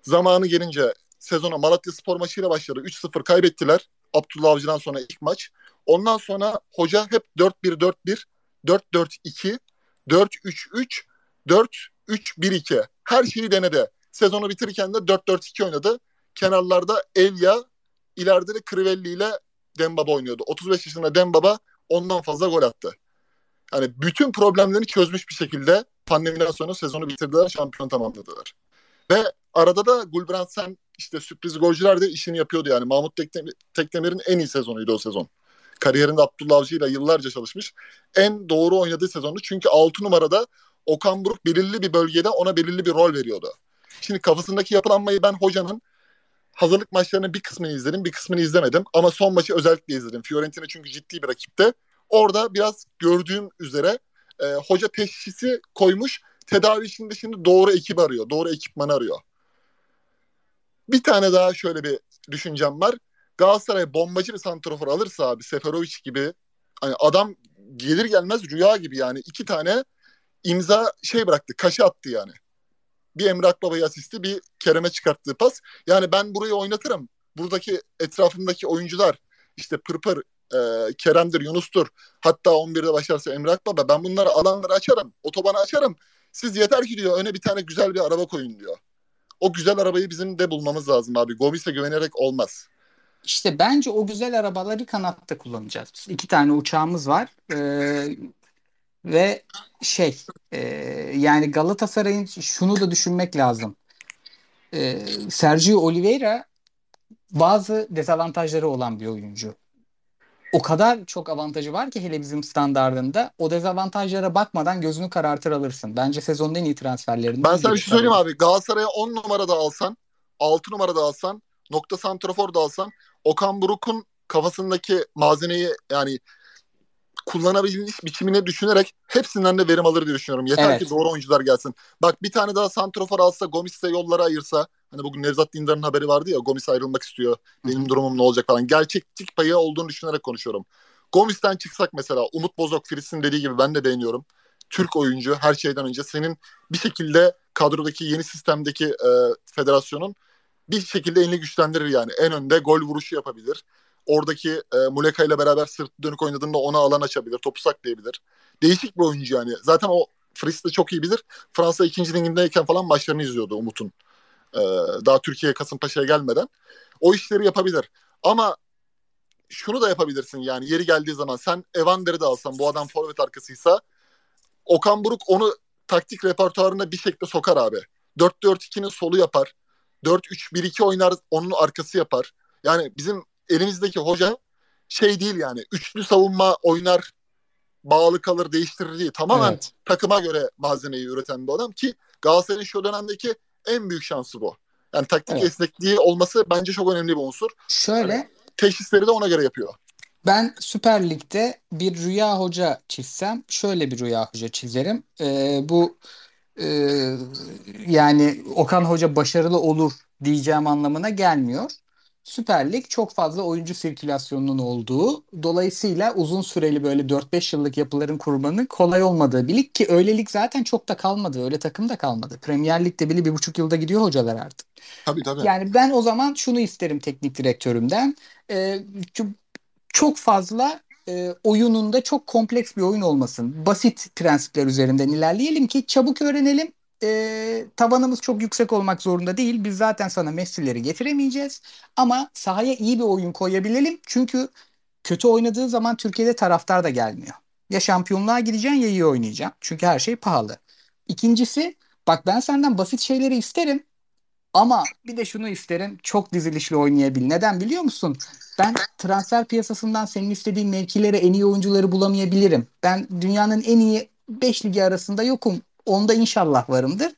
Zamanı gelince sezona Malatya Spor maçıyla başladı. 3-0 kaybettiler. Abdullah Avcı'dan sonra ilk maç. Ondan sonra hoca hep 4-1-4-1, 4-4-2, 4-3-3, 4-3-1-2. Her şeyi denedi. Sezonu bitirirken de 4-4-2 oynadı. Kenarlarda Elia, ileride de Crivelli ile Dembaba oynuyordu. 35 yaşında Dembaba ondan fazla gol attı. Yani bütün problemlerini çözmüş bir şekilde pandemiden sonra sezonu bitirdiler, şampiyon tamamladılar. Ve arada da Gulbrandsen işte sürpriz golcüler de işini yapıyordu yani. Mahmut Tekdemir, Tekdemir'in en iyi sezonuydu o sezon. Kariyerinde Abdullah Avcı ile yıllarca çalışmış. En doğru oynadığı sezonu. Çünkü 6 numarada Okan Buruk belirli bir bölgede ona belirli bir rol veriyordu. Şimdi kafasındaki yapılanmayı ben hocanın hazırlık maçlarının bir kısmını izledim, bir kısmını izlemedim. Ama son maçı özellikle izledim. Fiorentina çünkü ciddi bir rakipti. Orada biraz gördüğüm üzere e, hoca teşhisi koymuş. Tedavi için de şimdi doğru ekip arıyor. Doğru ekipmanı arıyor. Bir tane daha şöyle bir düşüncem var. Galatasaray bombacı bir santrafor alırsa abi Seferovic gibi hani adam gelir gelmez rüya gibi yani iki tane imza şey bıraktı kaşı attı yani. Bir Emre Akbaba'yı asisti bir Kerem'e çıkarttığı pas. Yani ben burayı oynatırım. Buradaki etrafımdaki oyuncular işte Pırpır, e, Kerem'dir, Yunus'tur. Hatta 11'de başlarsa Emre Akbaba. Ben bunları alanları açarım. Otobanı açarım. Siz yeter ki diyor öne bir tane güzel bir araba koyun diyor. O güzel arabayı bizim de bulmamız lazım abi. Gomis'e güvenerek olmaz. İşte bence o güzel arabaları kanatta kullanacağız. Biz iki tane uçağımız var. Ee, ve şey e, yani Galatasaray'ın şunu da düşünmek lazım. Ee, Sergio Oliveira bazı dezavantajları olan bir oyuncu. O kadar çok avantajı var ki hele bizim standardında o dezavantajlara bakmadan gözünü karartır alırsın. Bence sezonun en iyi transferlerinden Ben sana bir şey söyleyeyim abi. Galatasaray'a 10 numarada alsan, 6 numarada alsan, nokta santrafor da alsan Okan Buruk'un kafasındaki malzemeyi yani kullanabiliş biçimini düşünerek hepsinden de verim alır diye düşünüyorum. Yeter Evet. ki doğru oyuncular gelsin. Bak bir tane daha santrafor alsa Gomis'e yolları ayırsa hani bugün Nevzat Dindar'ın haberi vardı ya Gomis ayrılmak istiyor. Benim durumum ne olacak falan. Gerçeklik payı olduğunu düşünerek konuşuyorum. Gomis'ten çıksak mesela Umut Bozok Fritz'in dediği gibi ben de beğeniyorum. Türk oyuncu her şeyden önce senin bir şekilde kadrodaki yeni sistemdeki e, federasyonun bir şekilde elini güçlendirir yani. En önde gol vuruşu yapabilir. Oradaki e, Muleka ile beraber sırt dönük oynadığında ona alan açabilir. Topu saklayabilir. Değişik bir oyuncu yani. Zaten o Fritz de çok iyi bilir. Fransa ikinci ligindeyken falan maçlarını izliyordu Umut'un. E, daha Türkiye'ye Kasımpaşa'ya gelmeden. O işleri yapabilir. Ama şunu da yapabilirsin yani yeri geldiği zaman sen Evander'i de alsan bu adam forvet arkasıysa Okan Buruk onu taktik repertuarına bir şekilde sokar abi. 4-4-2'nin solu yapar. 4-3-1-2 oynar onun arkası yapar. Yani bizim elimizdeki hoca şey değil yani üçlü savunma oynar bağlı kalır değiştirir değil. Tamamen Evet. takıma göre malzemeyi üreten bir adam ki Galatasaray'ın şu dönemdeki en büyük şansı bu. Yani taktik Evet. esnekliği olması bence çok önemli bir unsur. Şöyle Teşhisleri de ona göre yapıyor. Ben Süper Lig'de bir rüya hoca çizsem şöyle bir rüya hoca çizerim. Ee, bu e, yani Okan Hoca başarılı olur diyeceğim anlamına gelmiyor. Süper Lig çok fazla oyuncu sirkülasyonunun olduğu, dolayısıyla uzun süreli böyle 4-5 yıllık yapıların kurmanın kolay olmadığı bir lig ki öyle lig zaten çok da kalmadı, öyle takım da kalmadı. Premier Lig'de bile bir buçuk yılda gidiyor hocalar artık. Tabii tabii. Yani ben o zaman şunu isterim teknik direktörümden. Ço- çok fazla e, oyununda çok kompleks bir oyun olmasın. Basit prensipler üzerinden ilerleyelim ki çabuk öğrenelim. Ee, tavanımız çok yüksek olmak zorunda değil. Biz zaten sana Messi'leri getiremeyeceğiz. Ama sahaya iyi bir oyun koyabilelim. Çünkü kötü oynadığı zaman Türkiye'de taraftar da gelmiyor. Ya şampiyonluğa gideceksin ya iyi oynayacaksın. Çünkü her şey pahalı. İkincisi bak ben senden basit şeyleri isterim. Ama bir de şunu isterim. Çok dizilişli oynayabil. Neden biliyor musun? Ben transfer piyasasından senin istediğin mevkilere en iyi oyuncuları bulamayabilirim. Ben dünyanın en iyi 5 ligi arasında yokum. Onda inşallah varımdır.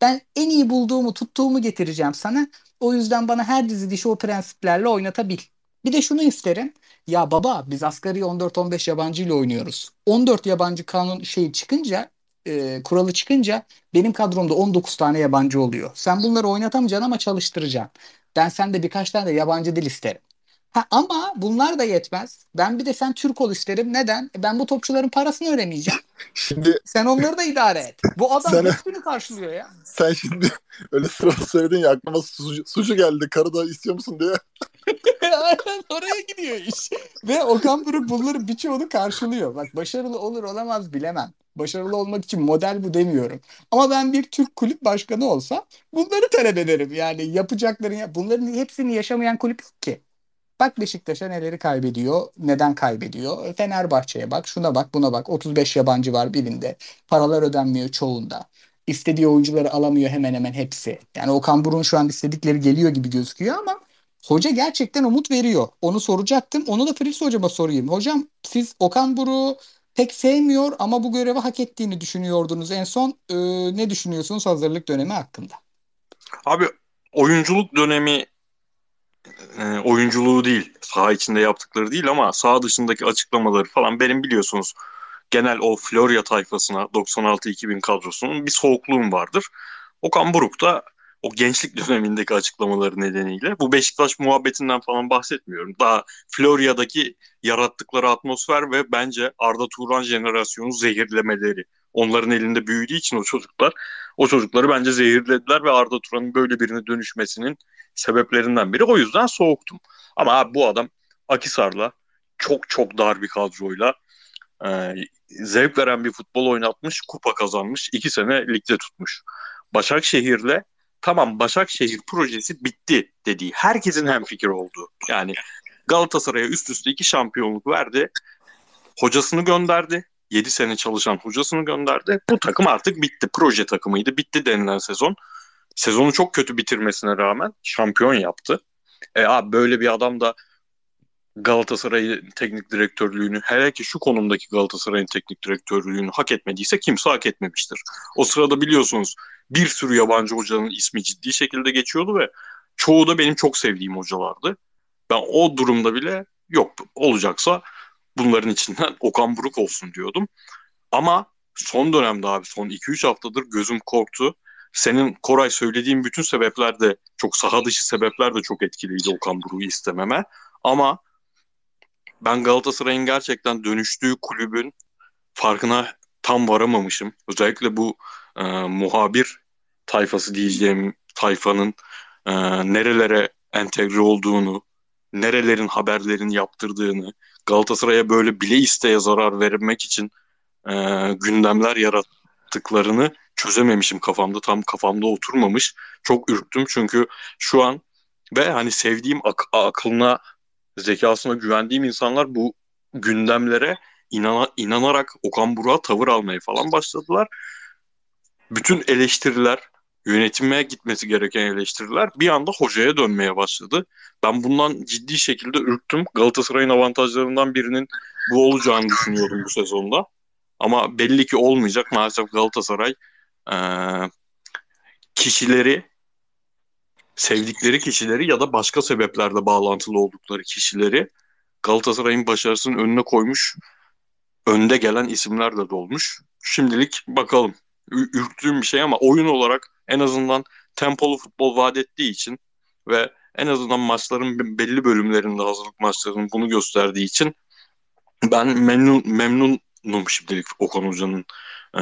Ben en iyi bulduğumu, tuttuğumu getireceğim sana. O yüzden bana her dizilişi o prensiplerle oynatabil. Bir de şunu isterim. Ya baba biz asgari 14-15 yabancı ile oynuyoruz. 14 yabancı kanun şeyi çıkınca, e, kuralı çıkınca benim kadromda 19 tane yabancı oluyor. Sen bunları oynatamayacaksın ama çalıştıracaksın. Ben sende birkaç tane de yabancı dil isterim. Ha, ama bunlar da yetmez. Ben bir de sen Türk ol isterim. Neden? E, Ben bu topçuların parasını ödemeyeceğim. Şimdi Sen onları da idare et. Bu adam Sen- hepsini karşılıyor ya. sen şimdi öyle sırada söyledin ya aklıma sucu, sucu geldi. Karı da istiyor musun diye. Aynen oraya gidiyor iş. Ve Okan Buruk bunların birçoğunu karşılıyor. Bak başarılı olur olamaz bilemem. Başarılı olmak için model bu demiyorum. Ama ben bir Türk kulüp başkanı olsam bunları talep ederim. Yani yapacakların ya bunların hepsini yaşamayan kulüp yok ki. Bak Beşiktaş'a neleri kaybediyor, neden kaybediyor? Fenerbahçe'ye bak, şuna bak, buna bak. 35 yabancı var birinde. Paralar ödenmiyor çoğunda. İstediği oyuncuları alamıyor hemen hemen hepsi. Yani Okan Buruk'un şu an istedikleri geliyor gibi gözüküyor ama hoca gerçekten umut veriyor. Onu soracaktım. Onu da Fritz hocama sorayım. Hocam siz Okan Buruk'u pek sevmiyor ama bu görevi hak ettiğini düşünüyordunuz. En son e, ne düşünüyorsunuz hazırlık dönemi hakkında? Abi oyunculuk dönemi e, oyunculuğu değil, saha içinde yaptıkları değil ama saha dışındaki açıklamaları falan benim biliyorsunuz genel o Florya tayfasına 96-2000 kadrosunun bir soğukluğum vardır. Okan Buruk da o gençlik dönemindeki açıklamaları nedeniyle bu Beşiktaş muhabbetinden falan bahsetmiyorum. Daha Florya'daki yarattıkları atmosfer ve bence Arda Turan jenerasyonu zehirlemeleri. Onların elinde büyüdüğü için o çocuklar o çocukları bence zehirlediler ve Arda Turan'ın böyle birine dönüşmesinin sebeplerinden biri. O yüzden soğuktum. Ama abi bu adam Akisar'la çok çok dar bir kadroyla e, zevk veren bir futbol oynatmış, kupa kazanmış, iki sene ligde tutmuş. Başakşehir'le tamam Başakşehir projesi bitti dediği herkesin hem fikir olduğu. Yani Galatasaray'a üst üste iki şampiyonluk verdi. Hocasını gönderdi. 7 sene çalışan hocasını gönderdi. Bu takım artık bitti. Proje takımıydı. Bitti denilen sezon. Sezonu çok kötü bitirmesine rağmen şampiyon yaptı. E abi böyle bir adam da Galatasaray'ın teknik direktörlüğünü hele ki şu konumdaki Galatasaray'ın teknik direktörlüğünü hak etmediyse kimse hak etmemiştir. O sırada biliyorsunuz bir sürü yabancı hocanın ismi ciddi şekilde geçiyordu ve çoğu da benim çok sevdiğim hocalardı. Ben o durumda bile yok olacaksa bunların içinden Okan Buruk olsun diyordum. Ama son dönemde abi son 2-3 haftadır gözüm korktu. Senin Koray söylediğin bütün sebepler de çok saha dışı sebepler de çok etkiliydi Okan Buruk'u istememe. Ama ben Galatasaray'ın gerçekten dönüştüğü kulübün farkına tam varamamışım. Özellikle bu e, muhabir tayfası diyeceğim tayfanın e, nerelere entegre olduğunu, nerelerin haberlerini yaptırdığını, Galatasaray'a böyle bile isteye zarar vermek için e, gündemler yarattıklarını çözememişim kafamda. Tam kafamda oturmamış. Çok ürktüm çünkü şu an ve hani sevdiğim ak- aklına zekasına güvendiğim insanlar bu gündemlere inana, inanarak Okan Burak'a tavır almaya falan başladılar. Bütün eleştiriler, yönetime gitmesi gereken eleştiriler bir anda hocaya dönmeye başladı. Ben bundan ciddi şekilde ürktüm. Galatasaray'ın avantajlarından birinin bu olacağını düşünüyorum bu sezonda. Ama belli ki olmayacak. Maalesef Galatasaray e, kişileri sevdikleri kişileri ya da başka sebeplerle bağlantılı oldukları kişileri Galatasaray'ın başarısının önüne koymuş, önde gelen isimlerle dolmuş. Şimdilik bakalım. Ürktüğüm bir şey ama oyun olarak en azından tempolu futbol vaat ettiği için ve en azından maçların belli bölümlerinde hazırlık maçlarının bunu gösterdiği için ben memnun memnunum şimdilik Okan Hoca'nın e,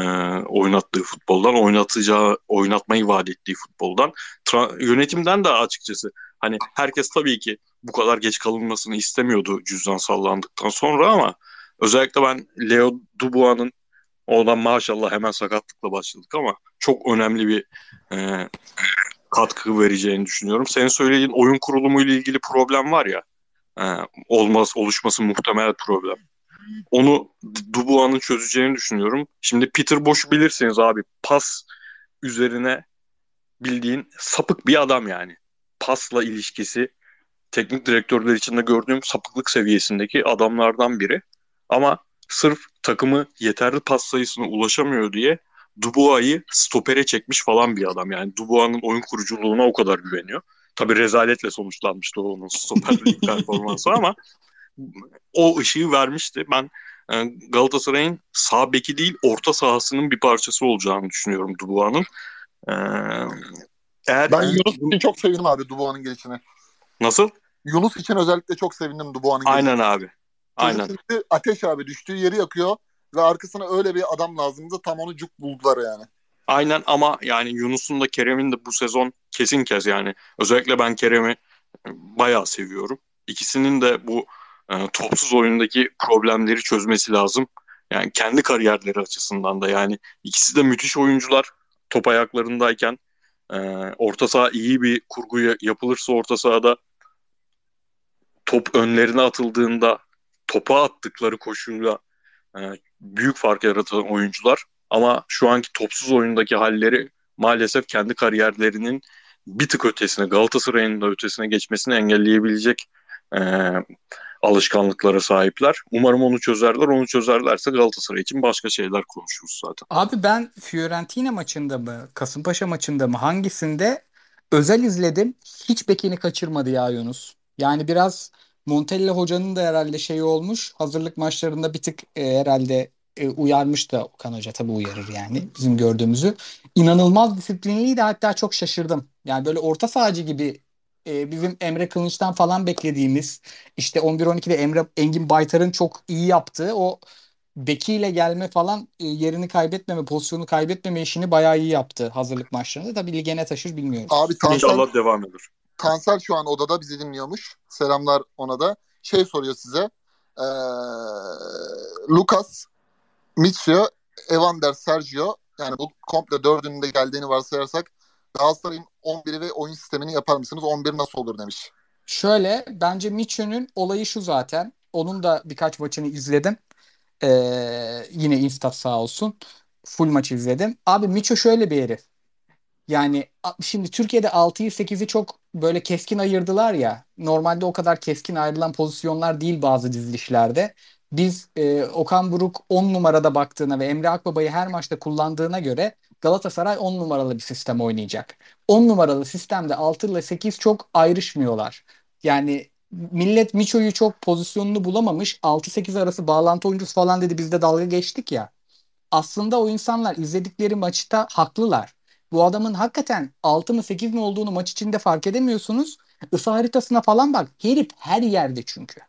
oynattığı futboldan, oynatacağı, oynatmayı vaat ettiği futboldan. Tra- yönetimden de açıkçası hani herkes tabii ki bu kadar geç kalınmasını istemiyordu cüzdan sallandıktan sonra ama özellikle ben Leo Dubois'ın oradan maşallah hemen sakatlıkla başladık ama çok önemli bir e, katkı vereceğini düşünüyorum. Senin söylediğin oyun kurulumu ile ilgili problem var ya e, olmaz oluşması muhtemel problem onu Dubuan'ın çözeceğini düşünüyorum. Şimdi Peter Boş'u bilirsiniz abi. Pas üzerine bildiğin sapık bir adam yani. Pasla ilişkisi teknik direktörler içinde gördüğüm sapıklık seviyesindeki adamlardan biri. Ama sırf takımı yeterli pas sayısına ulaşamıyor diye Dubois'ı stopere çekmiş falan bir adam. Yani Dubois'ın oyun kuruculuğuna o kadar güveniyor. Tabi rezaletle sonuçlanmıştı onun stoperlik performansı ama o ışığı vermişti. Ben e, Galatasaray'ın sağ beki değil orta sahasının bir parçası olacağını düşünüyorum Dubois'ın. E, eğer ben Yunus için çok sevindim abi Dubois'ın gelişine. Nasıl? Yunus için özellikle çok sevindim Dubois'ın gelişine. Aynen abi. Aynen. Çünkü ateş abi düştüğü yeri yakıyor ve arkasına öyle bir adam lazımdı tam onu cuk buldular yani. Aynen ama yani Yunus'un da Kerem'in de bu sezon kesin kez yani özellikle ben Kerem'i bayağı seviyorum. İkisinin de bu e, topsuz oyundaki problemleri çözmesi lazım. Yani kendi kariyerleri açısından da yani ikisi de müthiş oyuncular top ayaklarındayken e, orta saha iyi bir kurgu yapılırsa orta sahada top önlerine atıldığında topa attıkları koşuyla e, büyük fark yaratan oyuncular ama şu anki topsuz oyundaki halleri maalesef kendi kariyerlerinin bir tık ötesine Galatasaray'ın da ötesine geçmesini engelleyebilecek e, alışkanlıklara sahipler. Umarım onu çözerler. Onu çözerlerse Galatasaray için başka şeyler konuşuruz zaten. Abi ben Fiorentina maçında mı, Kasımpaşa maçında mı hangisinde özel izledim. Hiç bekini kaçırmadı ya Yunus. Yani biraz Montella hocanın da herhalde şeyi olmuş. Hazırlık maçlarında bir tık e, herhalde e, uyarmış da Okan Hoca tabii uyarır yani bizim gördüğümüzü. İnanılmaz disiplinliydi hatta çok şaşırdım. Yani böyle orta sahacı gibi e, bizim Emre Kılıç'tan falan beklediğimiz işte 11-12'de Emre Engin Baytar'ın çok iyi yaptığı o bekiyle gelme falan e, yerini kaybetmeme, pozisyonu kaybetmeme işini bayağı iyi yaptı hazırlık maçlarında. Tabii lige ne taşır bilmiyoruz. Abi Tansel, İnşallah devam eder. Tansel şu an odada bizi dinliyormuş. Selamlar ona da. Şey soruyor size. Ee, Lucas, Mitsio, Evander, Sergio yani bu komple dördünün de geldiğini varsayarsak Galatasaray'ın 11'i ve oyun sistemini yapar mısınız? 11 nasıl olur demiş. Şöyle bence Mitchell'ün olayı şu zaten. Onun da birkaç maçını izledim. Ee, yine Instat sağ olsun. Full maç izledim. Abi Miço şöyle bir herif. Yani şimdi Türkiye'de 6'yı 8'i çok böyle keskin ayırdılar ya. Normalde o kadar keskin ayrılan pozisyonlar değil bazı dizilişlerde. Biz e, Okan Buruk 10 numarada baktığına ve Emre Akbaba'yı her maçta kullandığına göre Galatasaray 10 numaralı bir sistem oynayacak. 10 numaralı sistemde 6 ile 8 çok ayrışmıyorlar. Yani millet Miço'yu çok pozisyonunu bulamamış. 6-8 arası bağlantı oyuncusu falan dedi biz de dalga geçtik ya. Aslında o insanlar izledikleri maçta haklılar. Bu adamın hakikaten 6 mı 8 mi olduğunu maç içinde fark edemiyorsunuz. Isı haritasına falan bak. Herif her yerde çünkü.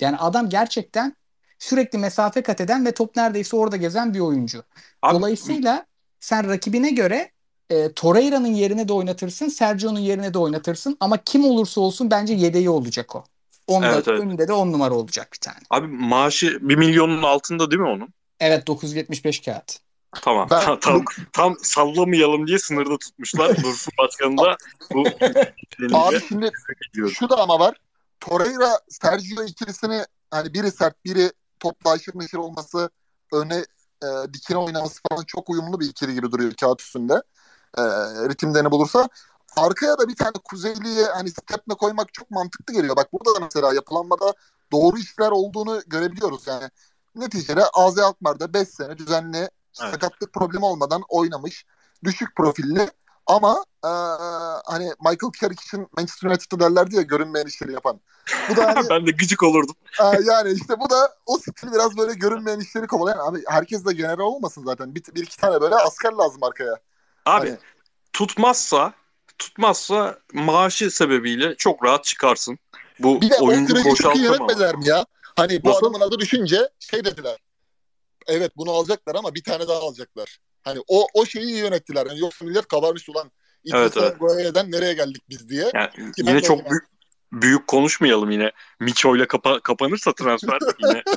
Yani adam gerçekten sürekli mesafe kat eden ve top neredeyse orada gezen bir oyuncu. Abi, Dolayısıyla sen rakibine göre e, Torreira'nın yerine de oynatırsın, Sergio'nun yerine de oynatırsın ama kim olursa olsun bence yedeği olacak o. Onda, Evet, evet. Önünde de 10 numara olacak bir tane. abi maaşı 1 milyonun altında değil mi onun? Evet 975 kağıt. Tamam. Ben- tam, tam, tam sallamayalım diye sınırda tutmuşlar. Dursun Başkanı da bu Abi şimdi şu da ama var. Torreira Sergio ikilisini hani biri sert biri topla aşırı neşir olması öne e, dikine oynaması falan çok uyumlu bir ikili gibi duruyor kağıt üstünde. E, ritimlerini bulursa. Arkaya da bir tane Kuzeyli'ye hani stepne koymak çok mantıklı geliyor. Bak burada da mesela yapılanmada doğru işler olduğunu görebiliyoruz yani. Neticede AZ Alkmaar'da 5 sene düzenli Evet. sakatlık problemi olmadan oynamış. Düşük profilli ama e, hani Michael Carrick için Manchester United'da derlerdi ya görünmeyen işleri yapan. Bu da hani ben de gıcık olurdum. e, yani işte bu da o stil biraz böyle görünmeyen işleri kovalayan. Abi herkes de general olmasın zaten. Bir, bir iki tane böyle asker lazım arkaya. Abi Hani- tutmazsa tutmazsa maaşı sebebiyle çok rahat çıkarsın. Bu Bir de oyuncu boşaltma. yönetmediler mi ya? Hani bu Nasıl? adamın adı düşünce şey dediler. Evet bunu alacaklar ama bir tane daha alacaklar. Hani o o şeyi iyi yönettiler. Yani yoksa millet kabarmış ulan. Evet, İdrisa evet. Guaye'den nereye geldik biz diye. Yani Ki yine çok büyük, büyük konuşmayalım yine. Miço ile kapa- kapanırsa transfer yine.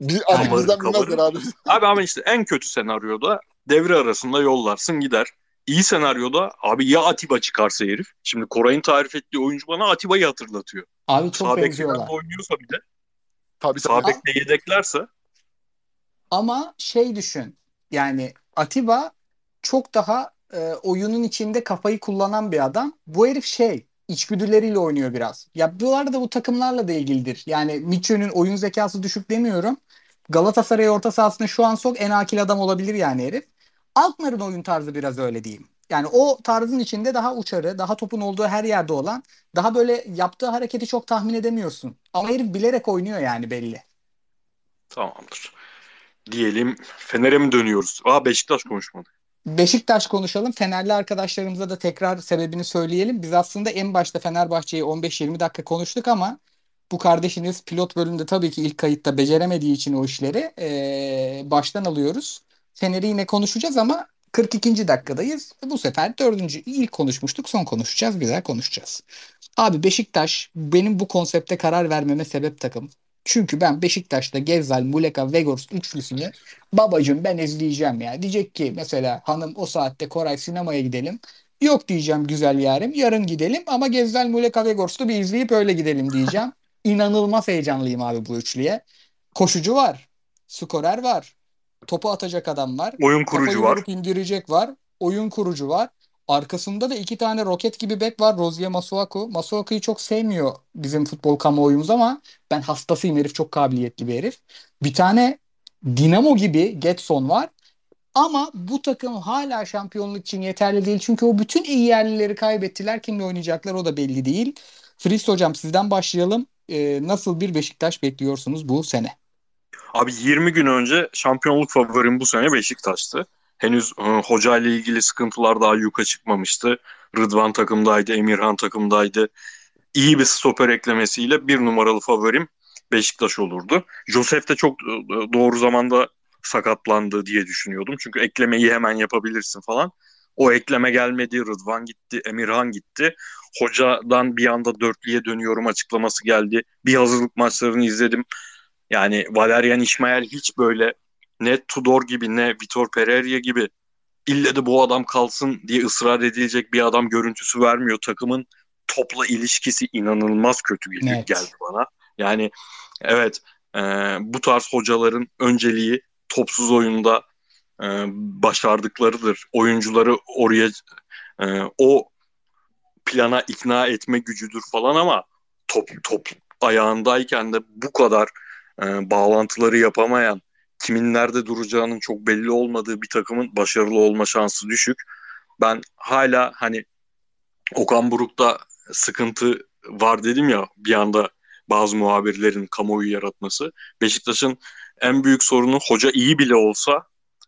Bir artık bizden bilmezler abi. Abi ama işte en kötü senaryoda devre arasında yollarsın gider. İyi senaryoda abi ya Atiba çıkarsa herif. Şimdi Koray'ın tarif ettiği oyuncu bana Atiba'yı hatırlatıyor. Abi çok Sağ bek benziyorlar. oynuyorsa bir de Tabii sağ tabii. bekte yedeklerse Ama şey düşün. Yani Atiba çok daha e, oyunun içinde kafayı kullanan bir adam. Bu herif şey içgüdüleriyle oynuyor biraz. Ya bu arada bu takımlarla da ilgilidir. Yani Mitchell'ün oyun zekası düşük demiyorum. Galatasaray orta sahasında şu an sok en akil adam olabilir yani herif. Alkmaar'ın oyun tarzı biraz öyle diyeyim. Yani o tarzın içinde daha uçarı, daha topun olduğu her yerde olan, daha böyle yaptığı hareketi çok tahmin edemiyorsun. Ama herif bilerek oynuyor yani belli. tamamdır. Diyelim Fener'e mi dönüyoruz? Aa Beşiktaş konuşmadık. Beşiktaş konuşalım. Fenerli arkadaşlarımıza da tekrar sebebini söyleyelim. Biz aslında en başta Fenerbahçe'yi 15-20 dakika konuştuk ama bu kardeşiniz pilot bölümde tabii ki ilk kayıtta beceremediği için o işleri eee, baştan alıyoruz. Fener'i yine konuşacağız ama 42. dakikadayız. Bu sefer dördüncü ilk konuşmuştuk son konuşacağız güzel konuşacağız. Abi Beşiktaş benim bu konsepte karar vermeme sebep takım. Çünkü ben Beşiktaş'ta Gezzal, Muleka, Vegors üçlüsünü babacım ben izleyeceğim ya. Diyecek ki mesela hanım o saatte Koray sinemaya gidelim. Yok diyeceğim güzel yarim. Yarın gidelim ama Gezzal, Muleka, Vegors'u bir izleyip öyle gidelim diyeceğim. İnanılmaz heyecanlıyım abi bu üçlüye. Koşucu var. Skorer var. Topu atacak adam var. Oyun kurucu var. indirecek var. Oyun kurucu var. Arkasında da iki tane roket gibi bek var. Rozier Masuaku. Masuaku'yu çok sevmiyor bizim futbol kamuoyumuz ama ben hastasıyım herif. Çok kabiliyetli bir herif. Bir tane Dinamo gibi Getson var. Ama bu takım hala şampiyonluk için yeterli değil. Çünkü o bütün iyi yerlileri kaybettiler. Kimle oynayacaklar o da belli değil. Fris hocam sizden başlayalım. Ee, nasıl bir Beşiktaş bekliyorsunuz bu sene? Abi 20 gün önce şampiyonluk favorim bu sene Beşiktaş'tı. Henüz hoca ile ilgili sıkıntılar daha yuka çıkmamıştı. Rıdvan takımdaydı, Emirhan takımdaydı. İyi bir stoper eklemesiyle bir numaralı favorim Beşiktaş olurdu. Josef de çok e, doğru zamanda sakatlandı diye düşünüyordum. Çünkü eklemeyi hemen yapabilirsin falan. O ekleme gelmedi. Rıdvan gitti, Emirhan gitti. Hocadan bir anda dörtlüye dönüyorum açıklaması geldi. Bir hazırlık maçlarını izledim. Yani Valerian İsmail hiç böyle ne Tudor gibi ne Vitor Pereira gibi ille de bu adam kalsın diye ısrar edilecek bir adam görüntüsü vermiyor. Takımın topla ilişkisi inanılmaz kötü geldi, evet. geldi bana. Yani evet e, bu tarz hocaların önceliği topsuz oyunda e, başardıklarıdır. Oyuncuları oraya e, o plana ikna etme gücüdür falan ama top top ayağındayken de bu kadar e, bağlantıları yapamayan kimin nerede duracağının çok belli olmadığı bir takımın başarılı olma şansı düşük. Ben hala hani Okan Buruk'ta sıkıntı var dedim ya bir anda bazı muhabirlerin kamuoyu yaratması. Beşiktaş'ın en büyük sorunu hoca iyi bile olsa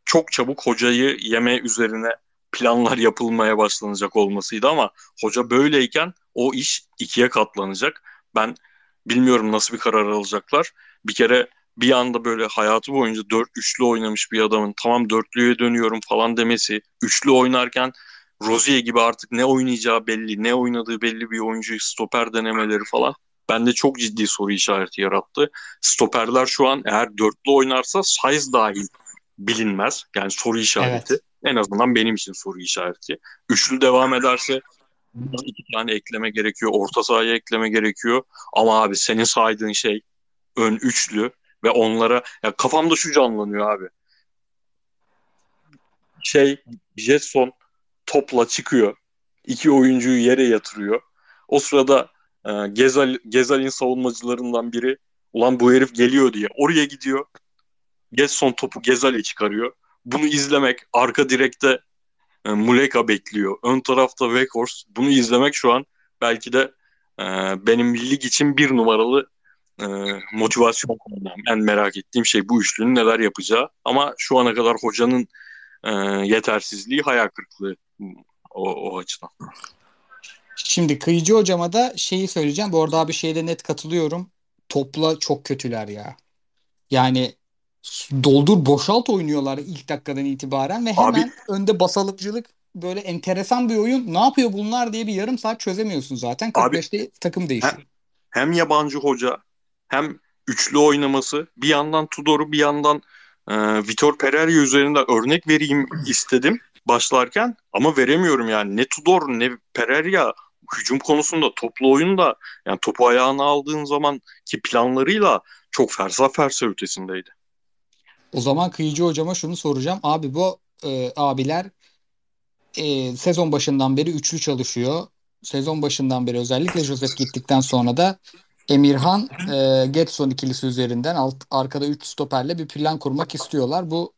çok çabuk hocayı yeme üzerine planlar yapılmaya başlanacak olmasıydı ama hoca böyleyken o iş ikiye katlanacak. Ben bilmiyorum nasıl bir karar alacaklar. Bir kere bir anda böyle hayatı boyunca dört üçlü oynamış bir adamın tamam dörtlüye dönüyorum falan demesi, üçlü oynarken Rozier gibi artık ne oynayacağı belli, ne oynadığı belli bir oyuncuyu stoper denemeleri falan bende çok ciddi soru işareti yarattı. Stoperler şu an eğer dörtlü oynarsa size dahil bilinmez. Yani soru işareti. Evet. En azından benim için soru işareti. Üçlü devam ederse iki tane ekleme gerekiyor. Orta sahaya ekleme gerekiyor. Ama abi senin saydığın şey ön üçlü ve onlara ya kafamda şu canlanıyor abi. Şey Jetson topla çıkıyor. iki oyuncuyu yere yatırıyor. O sırada e, Gezal, Gezal'in savunmacılarından biri ulan bu herif geliyor diye oraya gidiyor. Getson topu Gezal'e çıkarıyor. Bunu izlemek arka direkte e, Muleka bekliyor. Ön tarafta Weghorst. Bunu izlemek şu an belki de e, benim lig için bir numaralı e, motivasyon konum. En merak ettiğim şey bu üçlünün neler yapacağı. Ama şu ana kadar hocanın e, yetersizliği hayal kırıklığı o, o açıdan. Şimdi Kıyıcı hocama da şeyi söyleyeceğim. Bu arada abi şeyde net katılıyorum. Topla çok kötüler ya. Yani doldur boşalt oynuyorlar ilk dakikadan itibaren ve hemen Abi, önde basalıkçılık böyle enteresan bir oyun. Ne yapıyor bunlar diye bir yarım saat çözemiyorsun zaten. 45'te abi, takım değişiyor. Hem, hem yabancı hoca hem üçlü oynaması bir yandan Tudor'u bir yandan e, Vitor Pereira üzerinde örnek vereyim istedim başlarken ama veremiyorum yani. Ne Tudor ne Pereira hücum konusunda toplu oyunda yani topu ayağına aldığın zaman ki planlarıyla çok fersah fersah ötesindeydi. O zaman Kıyıcı hocama şunu soracağım. Abi bu e, abiler e, sezon başından beri üçlü çalışıyor. Sezon başından beri özellikle Joseph gittikten sonra da Emirhan e, Getson ikilisi üzerinden alt, arkada 3 stoperle bir plan kurmak istiyorlar. Bu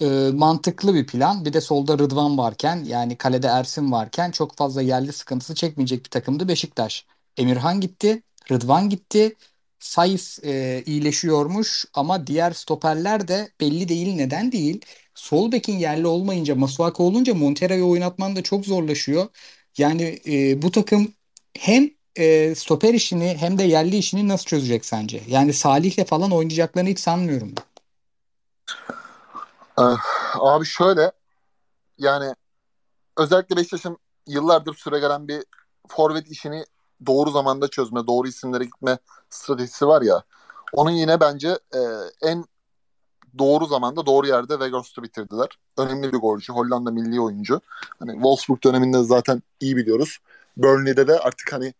e, mantıklı bir plan. Bir de solda Rıdvan varken yani kalede Ersin varken çok fazla yerli sıkıntısı çekmeyecek bir takımdı Beşiktaş. Emirhan gitti, Rıdvan gitti. Sayıs e, iyileşiyormuş ama diğer stoperler de belli değil neden değil. Sol bekin yerli olmayınca Masuaka olunca Montero'yu oynatman da çok zorlaşıyor. Yani e, bu takım hem e, stoper işini hem de yerli işini nasıl çözecek sence? Yani Salih'le falan oynayacaklarını hiç sanmıyorum ben. Ah, abi şöyle yani özellikle Beşiktaş'ın yıllardır süre gelen bir forvet işini doğru zamanda çözme, doğru isimlere gitme stratejisi var ya. Onun yine bence e, en doğru zamanda doğru yerde Vegas'ı bitirdiler. Önemli bir golcü. Hollanda milli oyuncu. Hani Wolfsburg döneminde zaten iyi biliyoruz. Burnley'de de artık hani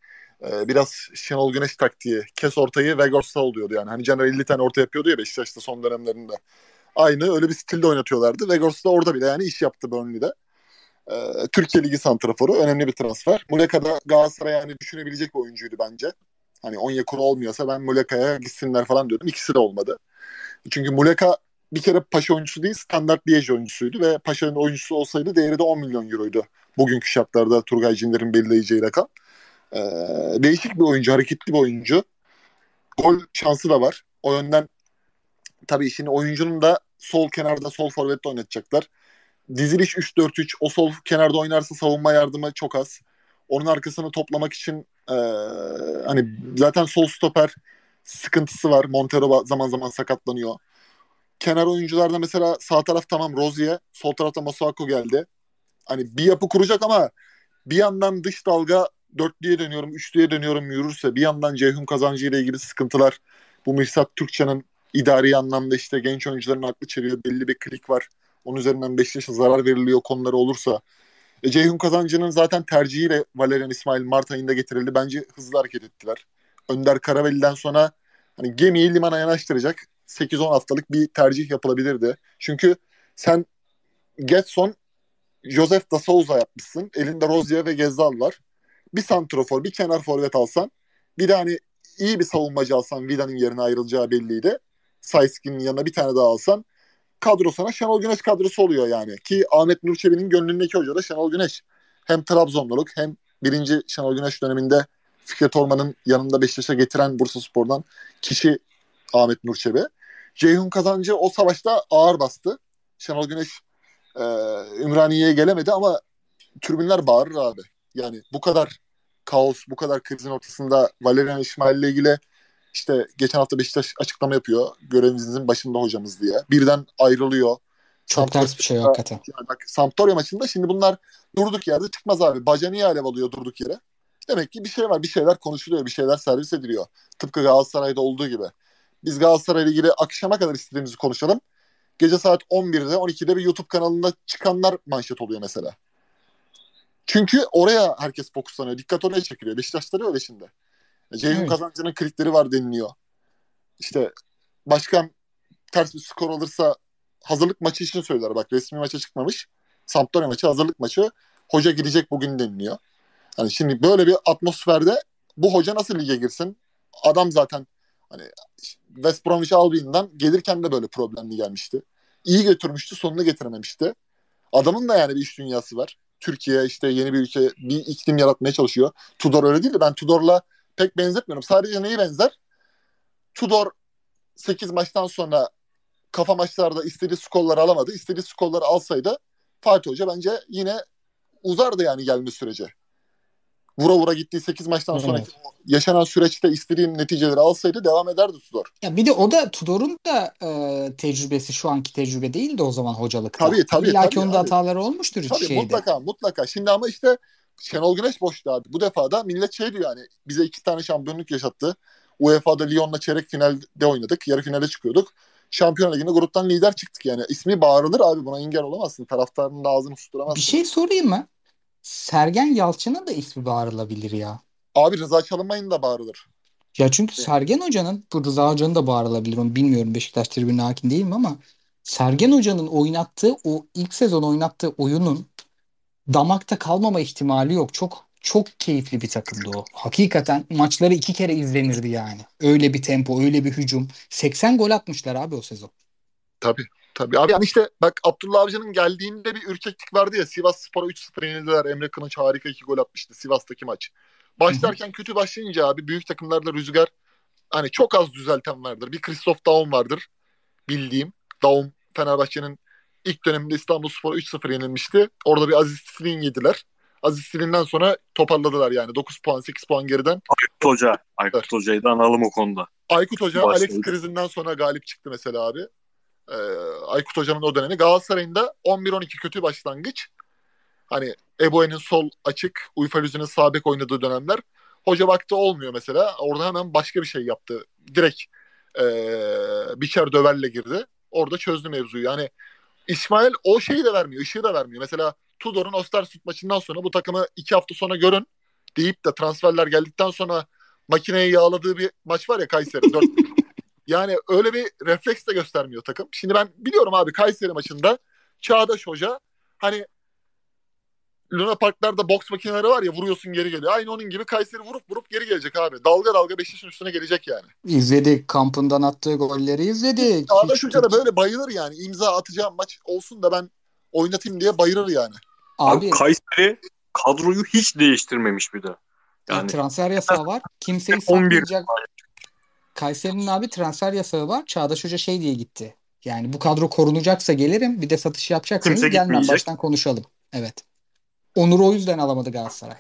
e, biraz Şenol Güneş taktiği kes ortayı Vegas'ta oluyordu yani. Hani Caner 50 tane orta yapıyordu ya Beşiktaş'ta son dönemlerinde. Aynı öyle bir stilde oynatıyorlardı. Vegas da orada bile yani iş yaptı Burnley'de. Ee, Türkiye Ligi santraforu önemli bir transfer. Muleka da Galatasaray yani düşünebilecek bir oyuncuydu bence. Hani Onyekuru olmuyorsa ben Muleka'ya gitsinler falan diyordum. İkisi de olmadı. Çünkü Muleka bir kere Paşa oyuncusu değil standart Liège oyuncusuydu ve Paşa'nın oyuncusu olsaydı değeri de 10 milyon euroydu. Bugünkü şartlarda Turgay Cinder'in belirleyeceği rakam. Ee, değişik bir oyuncu, hareketli bir oyuncu. Gol şansı da var. O yönden tabii şimdi oyuncunun da sol kenarda sol forvette oynatacaklar. Diziliş 3-4-3. O sol kenarda oynarsa savunma yardımı çok az. Onun arkasını toplamak için e, hani zaten sol stoper sıkıntısı var. Montero zaman zaman sakatlanıyor. Kenar oyuncularda mesela sağ taraf tamam Rozier, sol tarafta Masuako geldi. Hani bir yapı kuracak ama bir yandan dış dalga dörtlüye dönüyorum, üçlüye dönüyorum yürürse bir yandan Ceyhun kazancı ile ilgili sıkıntılar bu Mirsat Türkçe'nin idari anlamda işte genç oyuncuların aklı çeliyor. Belli bir klik var. Onun üzerinden Beşiktaş'a zarar veriliyor konuları olursa. E, Ceyhun Kazancı'nın zaten tercihiyle Valerian İsmail Mart ayında getirildi. Bence hızlı hareket ettiler. Önder Karaveli'den sonra hani gemiyi limana yanaştıracak 8-10 haftalık bir tercih yapılabilirdi. Çünkü sen Getson, Joseph da Souza yapmışsın. Elinde Rozier ve Gezzal var. Bir santrofor, bir kenar forvet alsan bir de hani iyi bir savunmacı alsan Vida'nın yerine ayrılacağı belliydi. Sayskin'in yanına bir tane daha alsan kadro sana Şenol Güneş kadrosu oluyor yani. Ki Ahmet Nur Çebi'nin gönlündeki hoca da Şenol Güneş. Hem Trabzonluluk hem birinci Şenol Güneş döneminde Fikret Orman'ın yanında Beşiktaş'a getiren Bursa Spor'dan kişi Ahmet Nur Çebi. Ceyhun Kazancı o savaşta ağır bastı. Şenol Güneş e, Ümraniye'ye gelemedi ama tribünler bağırır abi. Yani bu kadar kaos, bu kadar krizin ortasında Valerian İsmail ile ilgili işte geçen hafta Beşiktaş açıklama yapıyor. Görevinizin başında hocamız diye. Birden ayrılıyor. Çok Sampdoria ters bir şey hakikaten. Yani bak Sampdoria maçında şimdi bunlar durduk yerde çıkmaz abi. Baca niye alev alıyor durduk yere? Demek ki bir şey var. Bir şeyler konuşuluyor. Bir şeyler servis ediliyor. Tıpkı Galatasaray'da olduğu gibi. Biz Galatasaray'la ilgili akşama kadar istediğimizi konuşalım. Gece saat 11'de 12'de bir YouTube kanalında çıkanlar manşet oluyor mesela. Çünkü oraya herkes fokuslanıyor. Dikkat oraya çekiliyor. Beşiktaşları öyle şimdi. Ceyhun evet. Kazancı'nın klikleri var deniliyor. İşte başkan ters bir skor alırsa hazırlık maçı için söyler. Bak resmi maça çıkmamış. Sampdoria maçı hazırlık maçı. Hoca gidecek bugün deniliyor. Hani şimdi böyle bir atmosferde bu hoca nasıl lige girsin? Adam zaten hani West Bromwich Albion'dan gelirken de böyle problemli gelmişti. İyi götürmüştü, sonunu getirememişti. Adamın da yani bir iş dünyası var. Türkiye işte yeni bir ülke, bir iklim yaratmaya çalışıyor. Tudor öyle değil de ben Tudor'la pek benzetmiyorum. Sadece neyi benzer? Tudor 8 maçtan sonra kafa maçlarda istediği skorları alamadı. İstediği skorları alsaydı Fatih Hoca bence yine uzardı yani gelme sürece. Vura vura gittiği 8 maçtan sonra evet. yaşanan süreçte istediği neticeleri alsaydı devam ederdi Tudor. Ya bir de o da Tudor'un da e, tecrübesi şu anki tecrübe değildi o zaman hocalıkta. Tabii tabii. İlla ki onda hataları olmuştur tabii, şeyde. Mutlaka mutlaka. Şimdi ama işte Şenol Güneş boştu abi. Bu defa da millet şey diyor yani bize iki tane şampiyonluk yaşattı. UEFA'da Lyon'la çeyrek finalde oynadık. Yarı finale çıkıyorduk. Şampiyon Ligi'nde gruptan lider çıktık yani. İsmi bağırılır abi buna engel olamazsın. Taraftarın da ağzını susturamazsın. Bir şey sorayım mı? Sergen Yalçın'ın da ismi bağırılabilir ya. Abi Rıza Çalınmay'ın da bağırılır. Ya çünkü Sergen Hoca'nın, bu Rıza Hoca'nın da bağırılabilir onu bilmiyorum Beşiktaş tribününe hakim değilim ama Sergen Hoca'nın oynattığı o ilk sezon oynattığı oyunun damakta kalmama ihtimali yok. Çok çok keyifli bir takımdı o. Hakikaten maçları iki kere izlenirdi yani. Öyle bir tempo, öyle bir hücum. 80 gol atmışlar abi o sezon. Tabii. Tabii abi yani işte bak Abdullah Avcı'nın geldiğinde bir ürkeklik vardı ya Sivas Spor'a 3-0 yenildiler. Emre Kılıç harika iki gol atmıştı Sivas'taki maç. Başlarken kötü başlayınca abi büyük takımlarda rüzgar hani çok az düzelten vardır. Bir Christoph Daum vardır bildiğim. Daum Fenerbahçe'nin ilk döneminde İstanbul Spor 3-0 yenilmişti. Orada bir Aziz Silin yediler. Aziz Silin'den sonra toparladılar yani. 9 puan 8 puan geriden. Aykut Hoca. Aykut Hoca'yı da analım o konuda. Aykut Hoca Başladı. Alex krizinden sonra galip çıktı mesela abi. Ee, Aykut Hoca'nın o dönemi. Galatasaray'ın da 11-12 kötü başlangıç. Hani Eboe'nin sol açık, Uyfalüzü'nün sağ bek oynadığı dönemler. Hoca baktı olmuyor mesela. Orada hemen başka bir şey yaptı. Direkt ee, biçer döverle girdi. Orada çözdü mevzuyu. Yani İsmail o şeyi de vermiyor, ışığı da vermiyor. Mesela Tudor'un Ostersund maçından sonra bu takımı iki hafta sonra görün deyip de transferler geldikten sonra makineyi yağladığı bir maç var ya Kayseri. 4 yani öyle bir refleks de göstermiyor takım. Şimdi ben biliyorum abi Kayseri maçında Çağdaş Hoca hani Luna Parklarda boks makineleri var ya vuruyorsun geri geliyor. Aynı onun gibi Kayseri vurup vurup geri gelecek abi. Dalga dalga Beşiktaş'ın üstüne gelecek yani. İzledik. Kampından attığı golleri izledik. Çağdaş Hoca da böyle bayılır yani. İmza atacağım maç olsun da ben oynatayım diye bayılır yani. Abi, abi Kayseri kadroyu hiç değiştirmemiş bir de. Yani transfer yasağı var. Kimseyi 11 satmayacak. Kayseri'nin abi transfer yasağı var. Çağdaş Hoca şey diye gitti. Yani bu kadro korunacaksa gelirim. Bir de satış yapacaksanız Kimse gelmem gitmeyecek. baştan konuşalım. Evet. Onur'u o yüzden alamadı Galatasaray.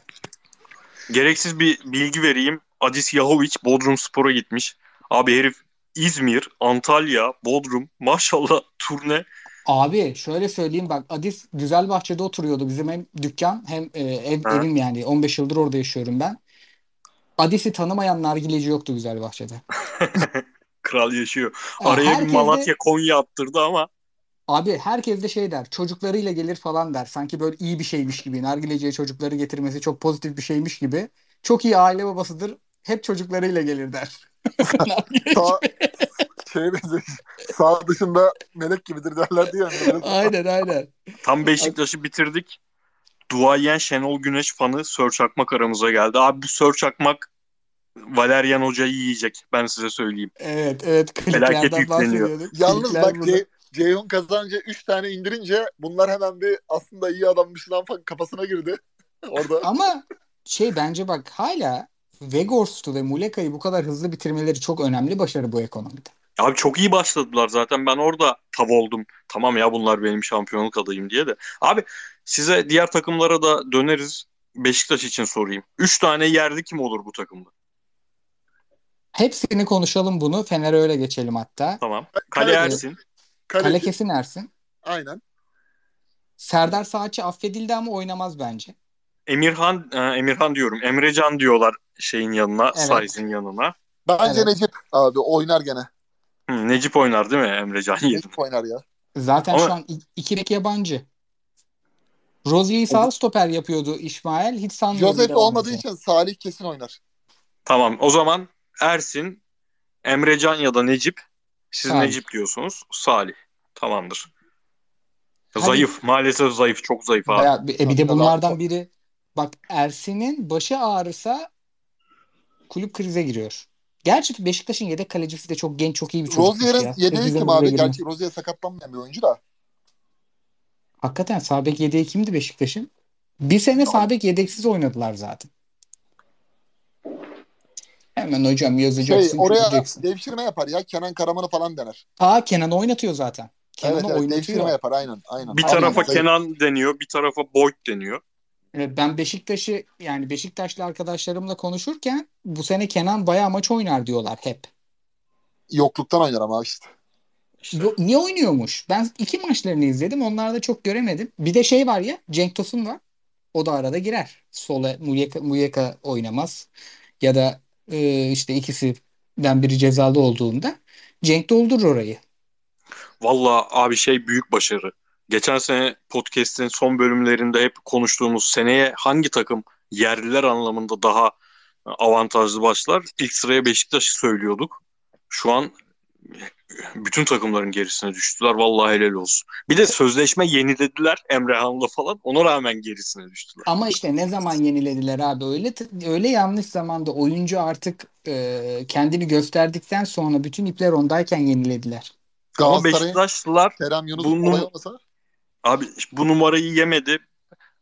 gereksiz bir bilgi vereyim. Adis Yahovic Bodrum Spor'a gitmiş. Abi herif İzmir, Antalya, Bodrum maşallah turne. Abi şöyle söyleyeyim bak Adis Güzelbahçe'de oturuyordu. Bizim hem dükkan hem e, ev, Ha. evim yani. 15 yıldır orada yaşıyorum ben. Adis'i tanımayan nargileci yoktu Güzelbahçe'de. Kral yaşıyor. Ya Araya herkes bir de- Malatya Konya attırdı ama Abi herkes de şey der. Çocuklarıyla gelir falan der. Sanki böyle iyi bir şeymiş gibi. Nargileciye çocukları getirmesi çok pozitif bir şeymiş gibi. Çok iyi aile babasıdır. Hep çocuklarıyla gelir der. Sağ, şeye benziyor. Sağ dışında melek gibidir derler diye. aynen aynen. tam Beşiktaş'ı bitirdik. Duayen Şenol Güneş fanı Sör Çakmak aramıza geldi. Abi bu Sör Çakmak Valerian Hoca'yı yiyecek. Ben size söyleyeyim. Evet evet. Felaket yükleniyor. Yalnız Klikler bak burada. Ceyhun kazancı 3 tane indirince bunlar hemen bir aslında iyi adammış lan falan kafasına girdi. Orada. Ama şey bence bak hala Weghorst'u ve Muleka'yı bu kadar hızlı bitirmeleri çok önemli başarı bu ekonomide. Abi çok iyi başladılar zaten. Ben orada tav oldum. Tamam ya bunlar benim şampiyonluk adayım diye de. Abi size diğer takımlara da döneriz. Beşiktaş için sorayım. Üç tane yerli kim olur bu takımda? Hepsini konuşalım bunu. Fener'e öyle geçelim hatta. Tamam. Kale Kale- Ersin. Kaleci. Kale kesin Ersin. Aynen. Serdar Saatçi affedildi ama oynamaz bence. Emirhan, e, Emirhan diyorum. Emrecan diyorlar şeyin yanına, Evet. Saiz'in yanına. Bence Evet. Necip abi oynar gene. Hı, Necip oynar değil mi Emrecan yerine? Necip oynar ya. Zaten Ama- şu an i- iki bek yabancı. Rozier'i sağ stoper yapıyordu İsmail. Hiç sanmıyorum Joseph olmadığı için Salih kesin oynar. Tamam. O zaman Ersin, Emrecan ya da Necip. Siz Salih. Necip diyorsunuz. Salih. Tamamdır. Hadi. Zayıf. Maalesef zayıf. Çok zayıf abi. Bayağı- e, bir de bunlardan biri bak Ersin'in başı ağrısa kulüp krize giriyor. Gerçi Beşiktaş'ın yedek kalecisi de çok genç, çok iyi bir çocukmuş Rozier'in yedeği kim abi? girmez. Gerçi Rozier sakatlanmayan bir oyuncu da. Hakikaten sağ bek yedeği kimdi Beşiktaş'ın? Bir sene sağ bek yedeksiz oynadılar zaten. Hemen hocam Şey yazacaksın, oraya çizeceksin. devşirme yapar ya. Kenan Karaman'ı falan dener. Aa Kenan oynatıyor zaten. Kenan'ı evet evet oynatıyor. devşirme yapar aynen. aynen. Bir tarafa zayıf. Kenan deniyor, bir tarafa Boyd deniyor. Evet, Ben Beşiktaş'ı yani Beşiktaşlı arkadaşlarımla konuşurken bu sene Kenan bayağı maç oynar diyorlar hep. Yokluktan oynar ama işte. İşte. Yo- Niye oynuyormuş? Ben iki maçlarını izledim. Onlarda çok göremedim. Bir de şey var ya Cenk Tosun var. O da arada girer. Sola Muyeka, Muyeka oynamaz. Ya da e, işte ikisinden biri cezalı olduğunda Cenk doldurur orayı. Valla abi şey büyük başarı. Geçen sene podcast'in son bölümlerinde hep konuştuğumuz seneye hangi takım yerliler anlamında daha avantajlı başlar? İlk sıraya Beşiktaş'ı söylüyorduk. Şu an bütün takımların gerisine düştüler. Vallahi helal olsun. Bir de sözleşme yenilediler Emrehan'la falan. Ona rağmen gerisine düştüler. Ama işte ne zaman yenilediler abi öyle öyle yanlış zamanda oyuncu artık e, kendini gösterdikten sonra bütün ipler ondayken yenilediler. Ama Beşiktaşlılar Kerem Yunus Bunun- olay olmasa Abi bu numarayı yemedi.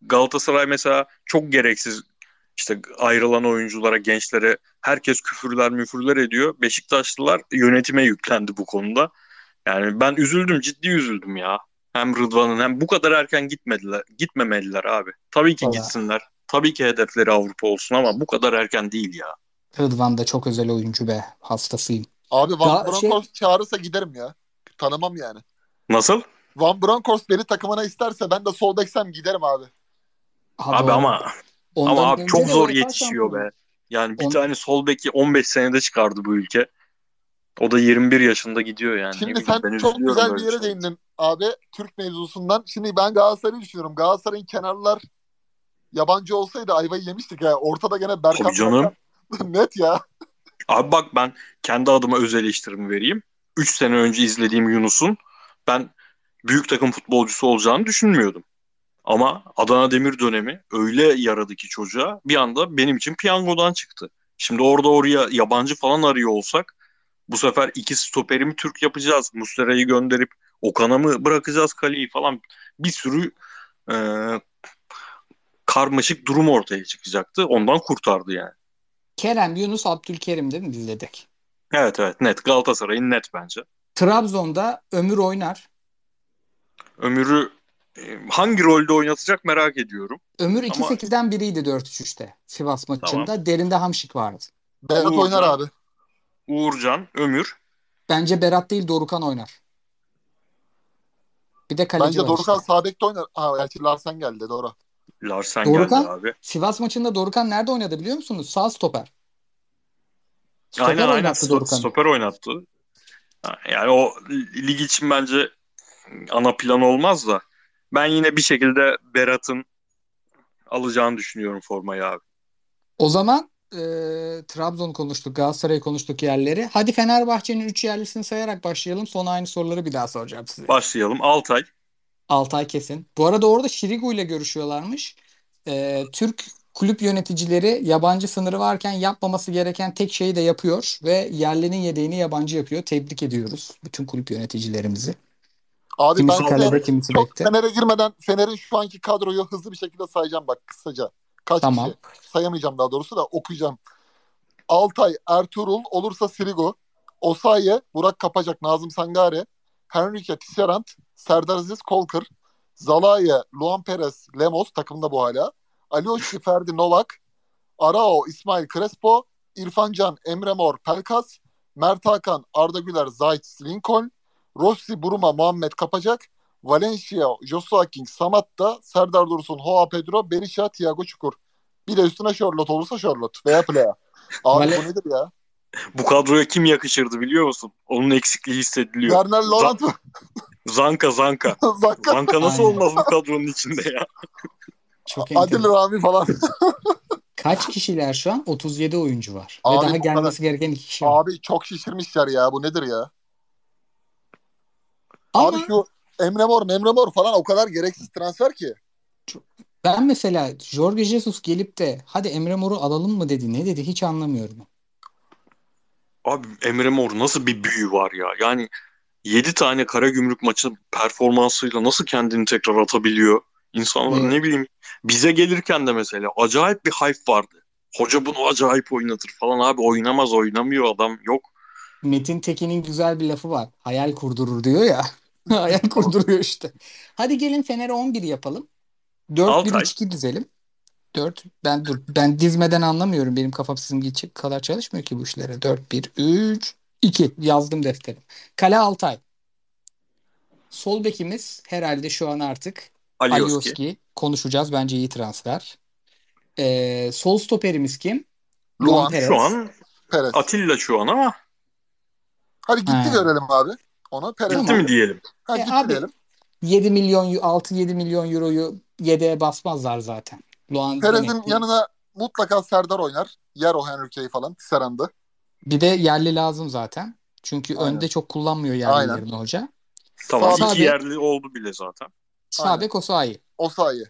Galatasaray mesela çok gereksiz işte ayrılan oyunculara, gençlere herkes küfürler müfürler ediyor. Beşiktaşlılar yönetime yüklendi bu konuda. Yani ben üzüldüm, ciddi üzüldüm ya. Hem Rıdvan'ın hem bu kadar erken gitmediler, gitmemeliler abi. Tabii ki Vallahi. gitsinler. Tabii ki hedefleri Avrupa olsun ama bu kadar erken değil ya. Rıdvan da çok özel oyuncu be. Hastasıyım. abi Van Bronckhorst çağırırsa giderim ya. Tanımam yani. Nasıl? Van Bronckhorst beni takımına isterse ben de sol beksem giderim abi. Abi doğru. ama ama abi çok zor yetişiyor be. Yani bir On- tane sol beki 15 senede çıkardı bu ülke. O da 21 yaşında gidiyor yani. Şimdi sen ben çok güzel bir yere şey. değindin abi Türk mevzusundan. Şimdi ben Galatasaray'ı düşünüyorum. Galatasaray'ın kenarlar yabancı olsaydı ayvayı yemiştik ya. Ortada gene Berkan Tabii canım. Net ya. Abi bak ben kendi adıma öz eleştirimi vereyim. 3 sene önce izlediğim Yunus'un ben büyük takım futbolcusu olacağını düşünmüyordum. Ama Adana Demir dönemi öyle yaradı ki çocuğa bir anda benim için piyangodan çıktı. Şimdi orada oraya yabancı falan arıyor olsak bu sefer iki stoperi mi Türk yapacağız? Muslera'yı gönderip Okan'a mı bırakacağız kaleyi falan bir sürü e, karmaşık durum ortaya çıkacaktı. Ondan kurtardı yani. Kerem, Yunus, Abdülkerim değil mi biz dedik? Evet evet net Galatasaray'ın net bence. Trabzon'da Ömür oynar. Ömür'ü e, hangi rolde oynatacak merak ediyorum. Ömür Ama- 2-8'den biriydi 4-3-3'te Sivas maçında. Derinde Hamşik vardı. Berat Uğurcan. oynar abi. Uğurcan, Ömür. Bence Berat değil Dorukan oynar. Bir de kaleci Bence Dorukan işte. sağ bekte oynar. Ha gerçi Larsen geldi doğru. Larsen Dorukan? geldi abi. Sivas maçında Dorukan nerede oynadı biliyor musunuz? Sağ stoper. Stoper aynen aynen Dorukan'ı. stoper oynattı. Yani o lig için bence ana plan olmaz da ben yine bir şekilde Berat'ın alacağını düşünüyorum formayı abi. O zaman e, Trabzon konuştuk, Galatasaray'ı konuştuk yerleri. Hadi Fenerbahçe'nin 3 yerlisini sayarak başlayalım. Sonra aynı soruları bir daha soracağım size. Başlayalım. Altay. Altay kesin. Bu arada orada Şirigu ile görüşüyorlarmış. E, Türk kulüp yöneticileri yabancı sınırı varken yapmaması gereken tek şeyi de yapıyor ve yerlinin yedeğini yabancı yapıyor. Tebrik ediyoruz bütün kulüp yöneticilerimizi. Abi Kimisi ben kalede, kimisi çok. Fener'e girmeden Fener'in şu anki kadroyu hızlı bir şekilde sayacağım bak kısaca. Kaç Tamam. kişi? Sayamayacağım daha doğrusu da okuyacağım. Altay, Ertuğrul, olursa Sirigu, Osayi, Burak Kapacak, Nazım Sangare, Henrique Tisserand, Serdar Aziz Kolkır, Zalaya, Luan Perez, Lemos takımda bu hala. Alioski, Ferdi Novak, Arao, İsmail Crespo, İrfan Can, Emre Mor, Pelkas, Mert Hakan, Arda Güler, Zayt, Lincoln, Rossi, Buruma, Muhammed Kapacak, Valencia, Joshua King, Samatta, Serdar Dursun, Hoa Pedro, Berisha, Thiago Çukur. Bir de üstüne Charlotte olursa Charlotte veya Playa. Abi Vale- bu nedir ya? Bu kadroya kim yakışırdı biliyor musun? Onun eksikliği hissediliyor. Werner Laurent mı? Zanka Zanka. Zanka. Zanka nasıl Aynen. olmaz bu kadronun içinde ya? Çok Adil enteresan. Rami falan. Kaç kişiler şu an? 37 oyuncu var. Abi Ve daha bu gelmesi gereken iki kişi var. Abi çok şişirmişler ya. Bu nedir ya? Ama Abi şu Emre Mor, Emre Mor falan o kadar gereksiz transfer ki. ben mesela Jorge Jesus gelip de hadi Emre Mor'u alalım mı dedi. Ne dedi hiç anlamıyorum. Abi Emre Mor nasıl bir büyü var ya? Yani 7 tane Karagümrük maçı performansıyla nasıl kendini tekrar atabiliyor? İnsanlar Evet. ne bileyim bize gelirken de mesela acayip bir hype vardı. Hoca bunu acayip oynatır falan abi oynamaz oynamıyor adam yok. Metin Tekin'in güzel bir lafı var. Hayal kurdurur diyor ya. Hayal kurduruyor işte. Hadi gelin Fener'e 11 yapalım. Altay. 4-1-3-2 dizelim. 4 ben dur ben dizmeden anlamıyorum. Benim kafam sizin gibi kadar çalışmıyor ki bu işlere. 4-1-3 2 yazdım defterim. Kale Altay. Sol bekimiz herhalde şu an artık Alioski. Alioski. Konuşacağız. Bence iyi transfer. Ee, sol stoperimiz kim? Luan, Luan Perez. Şu an Perez. Atilla şu an ama Hadi gitti Ha. görelim abi. Ona Perez. gitti mi diyelim? Ha, E, gitti abi, diyelim. 7 milyon 6-7 milyon euroyu yedeğe basmazlar zaten. Luan Perez'in yanına mutlaka Serdar oynar. Yer o Henrique'yi falan. Tisserand'ı. Bir de yerli lazım zaten. Çünkü Aynen. önde çok kullanmıyor yerlilerini hoca. Tamam Sağ iki yerli oldu bile zaten. Sağ Aynen. bek Osayi. Osayi.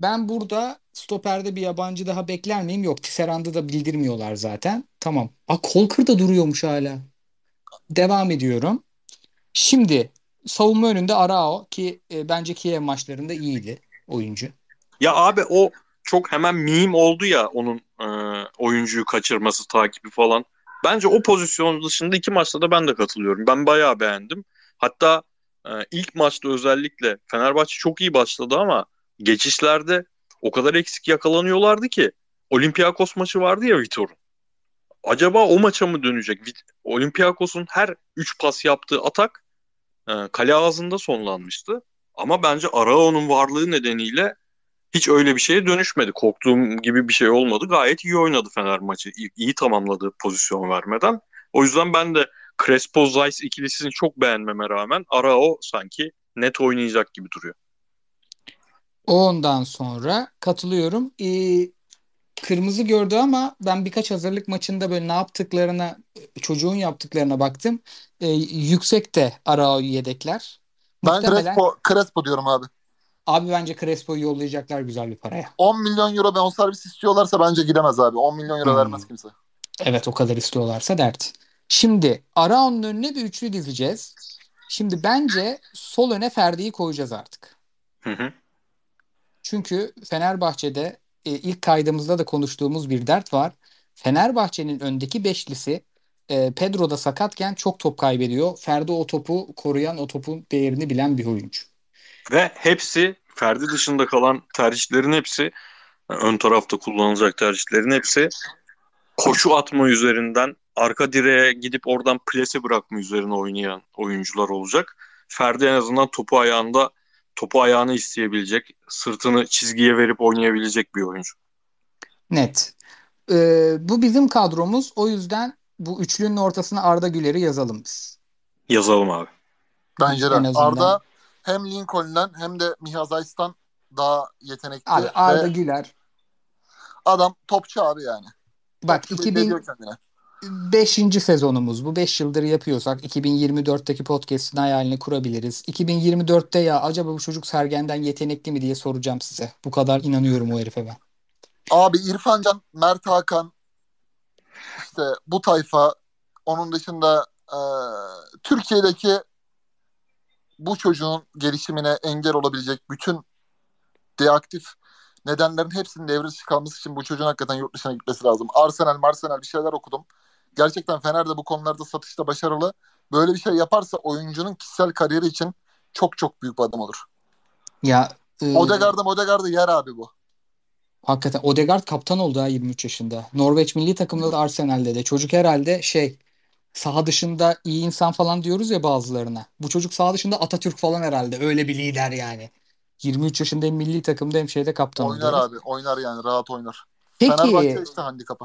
Ben burada stoperde bir yabancı daha bekler miyim? Yok. Tisserand'ı da bildirmiyorlar zaten. Tamam. Aa, Kolkır da duruyormuş hala. Devam ediyorum. Şimdi savunma önünde Arao ki e, bence Kiev maçlarında iyiydi oyuncu. Ya abi o çok hemen meme oldu ya onun e, oyuncuyu kaçırması takibi falan. Bence o pozisyon dışında iki maçta da ben de katılıyorum. Ben bayağı beğendim. Hatta e, ilk maçta özellikle Fenerbahçe çok iyi başladı ama geçişlerde o kadar eksik yakalanıyorlardı ki Olympiakos maçı vardı ya Vitor'un. Acaba o maça mı dönecek? Olympiakos'un her 3 pas yaptığı atak e, kale ağzında sonlanmıştı. Ama bence Arao'nun varlığı nedeniyle hiç öyle bir şeye dönüşmedi. Korktuğum gibi bir şey olmadı. Gayet iyi oynadı Fener maçı. İyi, iyi tamamladı pozisyon vermeden. O yüzden ben de Crespo Zeiss ikilisini çok beğenmeme rağmen Arao sanki net oynayacak gibi duruyor. Ondan sonra katılıyorum. Ee, kırmızı gördü ama ben birkaç hazırlık maçında böyle ne yaptıklarına, çocuğun yaptıklarına baktım. Ee, yüksek de Arao yedekler. Ben Muhtemelen Crespo, Crespo diyorum abi. abi bence Crespo'yu yollayacaklar güzel bir paraya. 10 milyon euro bonservis istiyorlarsa bence gidemez abi. 10 milyon euro Hmm. vermez kimse. Evet o kadar istiyorlarsa dert. Şimdi Arao'nun önüne bir üçlü dizeceğiz. Şimdi bence sol öne Ferdi'yi koyacağız artık. Hı hı. Çünkü Fenerbahçe'de e, ilk kaydımızda da konuştuğumuz bir dert var. Fenerbahçe'nin öndeki beşlisi e, Pedro da sakatken çok top kaybediyor. Ferdi o topu koruyan, o topun değerini bilen bir oyuncu. Ve hepsi Ferdi dışında kalan tercihlerin hepsi ön tarafta kullanılacak tercihlerin hepsi koşu atma üzerinden arka direğe gidip oradan plase bırakma üzerine oynayan oyuncular olacak. Ferdi en azından topu ayağında topu ayağını isteyebilecek, sırtını çizgiye verip oynayabilecek bir oyuncu. Net. Ee, bu bizim kadromuz. O yüzden bu üçlünün ortasına Arda Güler'i yazalım biz. Yazalım abi. Bence de. Arda hem Lincoln'den hem de Mihaz Ays'tan daha yetenekli. Abi Arda ve Güler. adam topçu abi yani. Bak Topçu belli 2000 ediyor kendine. 5. sezonumuz bu. 5 yıldır yapıyorsak 2024'teki podcast'in hayalini kurabiliriz. 2024'te ya acaba bu çocuk Sergen'den yetenekli mi diye soracağım size. Bu kadar inanıyorum o herife ben. Abi İrfan Can, Mert Hakan işte bu tayfa onun dışında e, Türkiye'deki bu çocuğun gelişimine engel olabilecek bütün deaktif nedenlerin hepsinin devre dışı kalması için bu çocuğun hakikaten yurt dışına gitmesi lazım. Arsenal, Marsenal bir şeyler okudum. Gerçekten Fener de bu konularda satışta başarılı. Böyle bir şey yaparsa oyuncunun kişisel kariyeri için çok çok büyük bir adım olur. Ya e, Odegaard'ı Odegaard'ı yer abi bu. Hakikaten Odegaard kaptan oldu ha 23 yaşında. Norveç milli takımda da Arsenal'de de. Çocuk herhalde şey saha dışında iyi insan falan diyoruz ya bazılarına. Bu çocuk saha dışında Atatürk falan herhalde. Öyle bir lider yani. 23 yaşında hem milli takımda hem şeyde kaptan Oynar oluyor. abi. Oynar yani. Rahat oynar. Peki Fenerbahçe işte handikapı.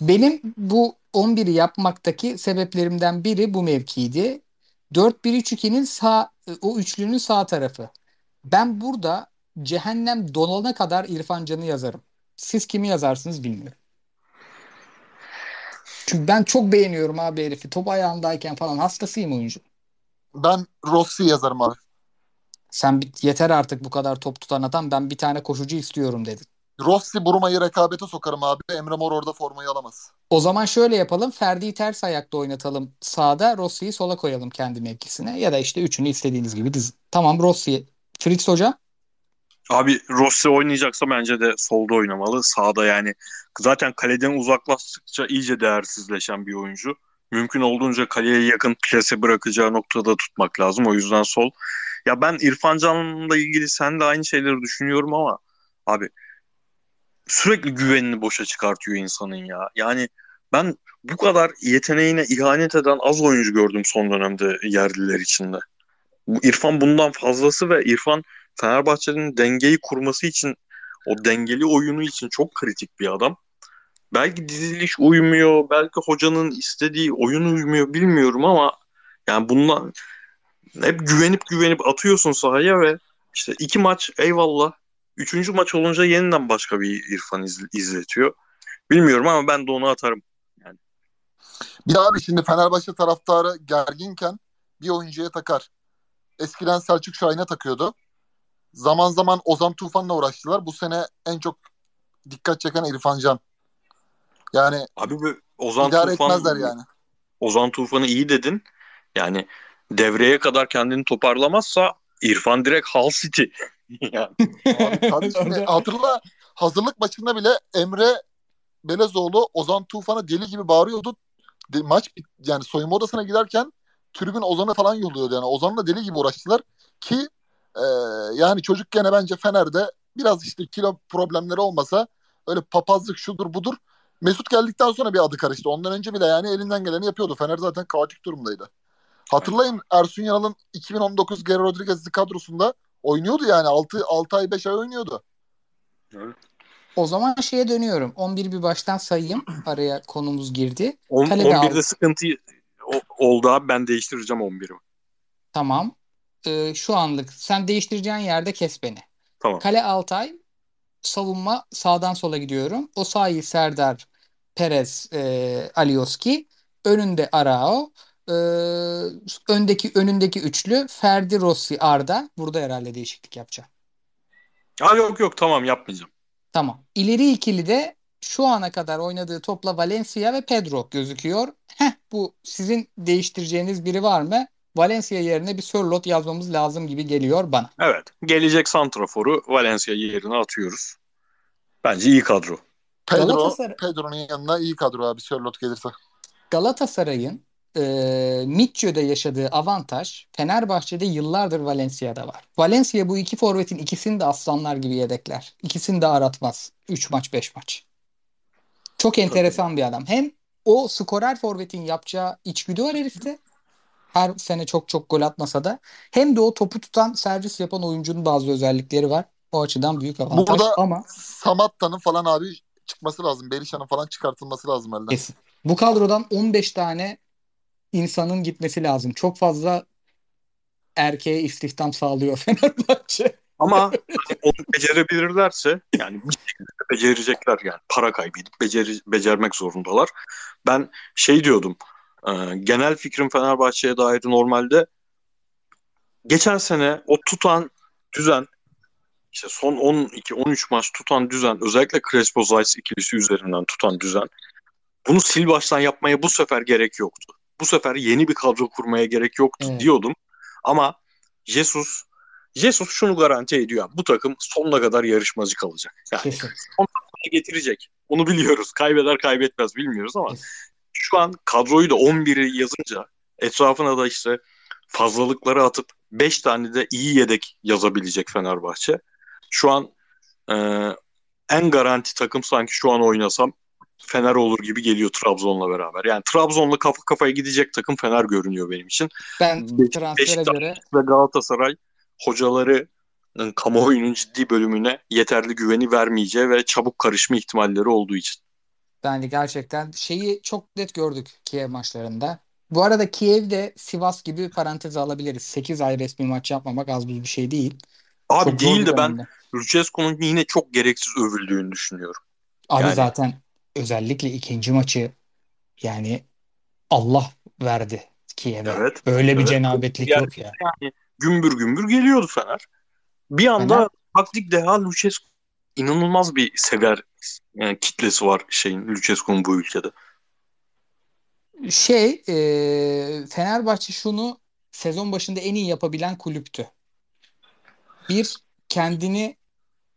benim bu 11'i yapmaktaki sebeplerimden biri bu mevkiydi. 4-1-3-2'nin sağ o üçlünün sağ tarafı. Ben burada cehennem donana kadar İrfan Can'ı yazarım. Siz kimi yazarsınız bilmiyorum. Çünkü ben çok beğeniyorum abi herifi. Top ayağındayken falan hastasıyım oyuncu. Ben Rossi yazarım abi. Sen yeter artık bu kadar top tutan adam. Ben bir tane koşucu istiyorum dedin. Rossi Buruma'yı rekabete sokarım abi. Emre Mor orada formayı alamaz. O zaman şöyle yapalım. Ferdi'yi ters ayakta oynatalım sağda. Rossi'yi sola koyalım kendi mevkisine. Ya da işte üçünü istediğiniz gibi dizin. Tamam Rossi. Fritz hocam. Abi Rossi oynayacaksa bence de solda oynamalı. Sağda yani zaten kaleden uzaklaştıkça iyice değersizleşen bir oyuncu. Mümkün olduğunca kaleye yakın plase bırakacağı noktada tutmak lazım. O yüzden sol. Ya ben İrfan Can'la ilgili sen de aynı şeyleri düşünüyorum ama abi sürekli güvenini boşa çıkartıyor insanın ya. Yani ben bu kadar yeteneğine ihanet eden az oyuncu gördüm son dönemde yerliler içinde. İrfan bundan fazlası ve İrfan Fenerbahçe'nin dengeyi kurması için o dengeli oyunu için çok kritik bir adam. Belki diziliş uymuyor, belki hocanın istediği oyun uymuyor bilmiyorum ama yani bundan hep güvenip güvenip atıyorsun sahaya ve işte iki maç eyvallah. Üçüncü maç olunca yeniden başka bir İrfan iz- izletiyor. Bilmiyorum ama ben de onu atarım. Bir de abi şimdi Fenerbahçe taraftarı gerginken bir oyuncuya takar. Eskiden Selçuk Şahin'e takıyordu. Zaman zaman Ozan Tufan'la uğraştılar. Bu sene en çok dikkat çeken İrfan Can. Yani Abi bu Ozan idare Tufan, etmezler yani. Ozan Tufan'ı iyi dedin. Yani devreye kadar kendini toparlamazsa İrfan direkt Hull City. yani. Abi, tabii şimdi hatırla hazırlık maçında bile Emre Belezoğlu Ozan Tufan'a deli gibi bağırıyordu. De- maç bit- yani soyunma odasına giderken tribün Ozan'ı falan yolluyordu yani. Ozan'la deli gibi uğraştılar ki e, yani çocuk gene bence Fener'de biraz işte kilo problemleri olmasa öyle papazlık şudur budur. Mesut geldikten sonra bir adı karıştı. Ondan önce bile yani elinden geleni yapıyordu. Fener zaten kaotik durumdaydı. Hatırlayın Ersun Yanal'ın 2019 Geri Rodriguez'li kadrosunda oynuyordu yani 6, 6 ay 5 ay oynuyordu. O zaman şeye dönüyorum. 11 bir baştan sayayım. Araya konumuz girdi. On, Kalede 11'de aldı. sıkıntı o- oldu abi ben değiştireceğim 11'imi. Tamam. Ee, şu anlık sen değiştireceğin yerde kes beni. Tamam. Kale Altay, savunma sağdan sola gidiyorum. Osayi, Serdar, Perez, e, Alioski. Önünde Arao. Ee, öndeki önündeki üçlü Ferdi, Rossi, Arda. Burada herhalde değişiklik yapacağım. Ha yok yok tamam yapmayacağım. Tamam. İleri ikili de şu ana kadar oynadığı topla Valencia ve Pedro gözüküyor. Heh, bu sizin değiştireceğiniz biri var mı? Valencia yerine bir Sörlot yazmamız lazım gibi geliyor bana. Evet. Gelecek santraforu Valencia yerine atıyoruz. Bence iyi kadro. Pedro, Galatasaray- Pedro'nun yanına iyi kadro abi Sörlot gelirse. Galatasaray'ın e, Mitcho'da yaşadığı avantaj Fenerbahçe'de yıllardır Valencia'da var. Valencia bu iki forvetin ikisini de aslanlar gibi yedekler. İkisini de aratmaz. 3 maç 5 maç. Çok enteresan bir adam. Hem o skorer forvetin yapacağı içgüdü var herifte. Her sene çok çok gol atmasa da. Hem de o topu tutan servis yapan oyuncunun bazı özellikleri var. O açıdan büyük avantaj Burada- ama Samatta'nın falan abi çıkması lazım. Berisha'nın falan çıkartılması lazım elden. Kesin. Bu kadrodan 15 tane insanın gitmesi lazım. Çok fazla erkeğe istihdam sağlıyor Fenerbahçe. Ama onu becerebilirlerse yani bir şekilde becerecekler yani. Para kaybedip beceri, becermek zorundalar. Ben şey diyordum. E, genel fikrim Fenerbahçe'ye dair normalde geçen sene o tutan düzen işte son 12-13 maç tutan düzen özellikle Crespo Zayt ikilisi üzerinden tutan düzen bunu sil baştan yapmaya bu sefer gerek yoktu. Bu sefer yeni bir kadro kurmaya gerek yoktu Evet. diyordum. Ama Jesus Jesus şunu garanti ediyor. Bu takım sonuna kadar yarışmacı kalacak. Yani Kesin. getirecek. Onu biliyoruz. Kaybeder kaybetmez bilmiyoruz ama Kesin. Şu an kadroyu da 11'i yazınca etrafına da işte fazlalıkları atıp 5 tane de iyi yedek yazabilecek Fenerbahçe. Şu an e, en garanti takım sanki şu an oynasam Fener olur gibi geliyor Trabzon'la beraber. Yani Trabzon'la kafa kafaya gidecek takım Fener görünüyor benim için. Ben transfere Beşiktaş göre ve Galatasaray hocaları ıı, kamuoyunun ciddi bölümüne yeterli güveni vermeyeceği ve çabuk karışma ihtimalleri olduğu için. Bence gerçekten şeyi çok net gördük Kiev maçlarında. Bu arada Kiev'de Sivas gibi paranteze alabiliriz. 8 ay resmi maç yapmamak az buz bir şey değil. Abi Çok değil bir de ben. Lucescu'nun yine çok gereksiz övüldüğünü düşünüyorum. Abi Yani- zaten özellikle ikinci maçı yani Allah verdi Kiev'e. Evet. Böyle bir Evet. cenabetlik Yani- yok ya. Yani gümbür gümbür geliyordu Fener. Bir anda Fener- taktik deha Lucescu inanılmaz bir sever yani kitlesi var şeyin Lucescu'nun bu ülkede. Şey, e, Fenerbahçe şunu sezon başında en iyi yapabilen kulüptü. Bir, kendini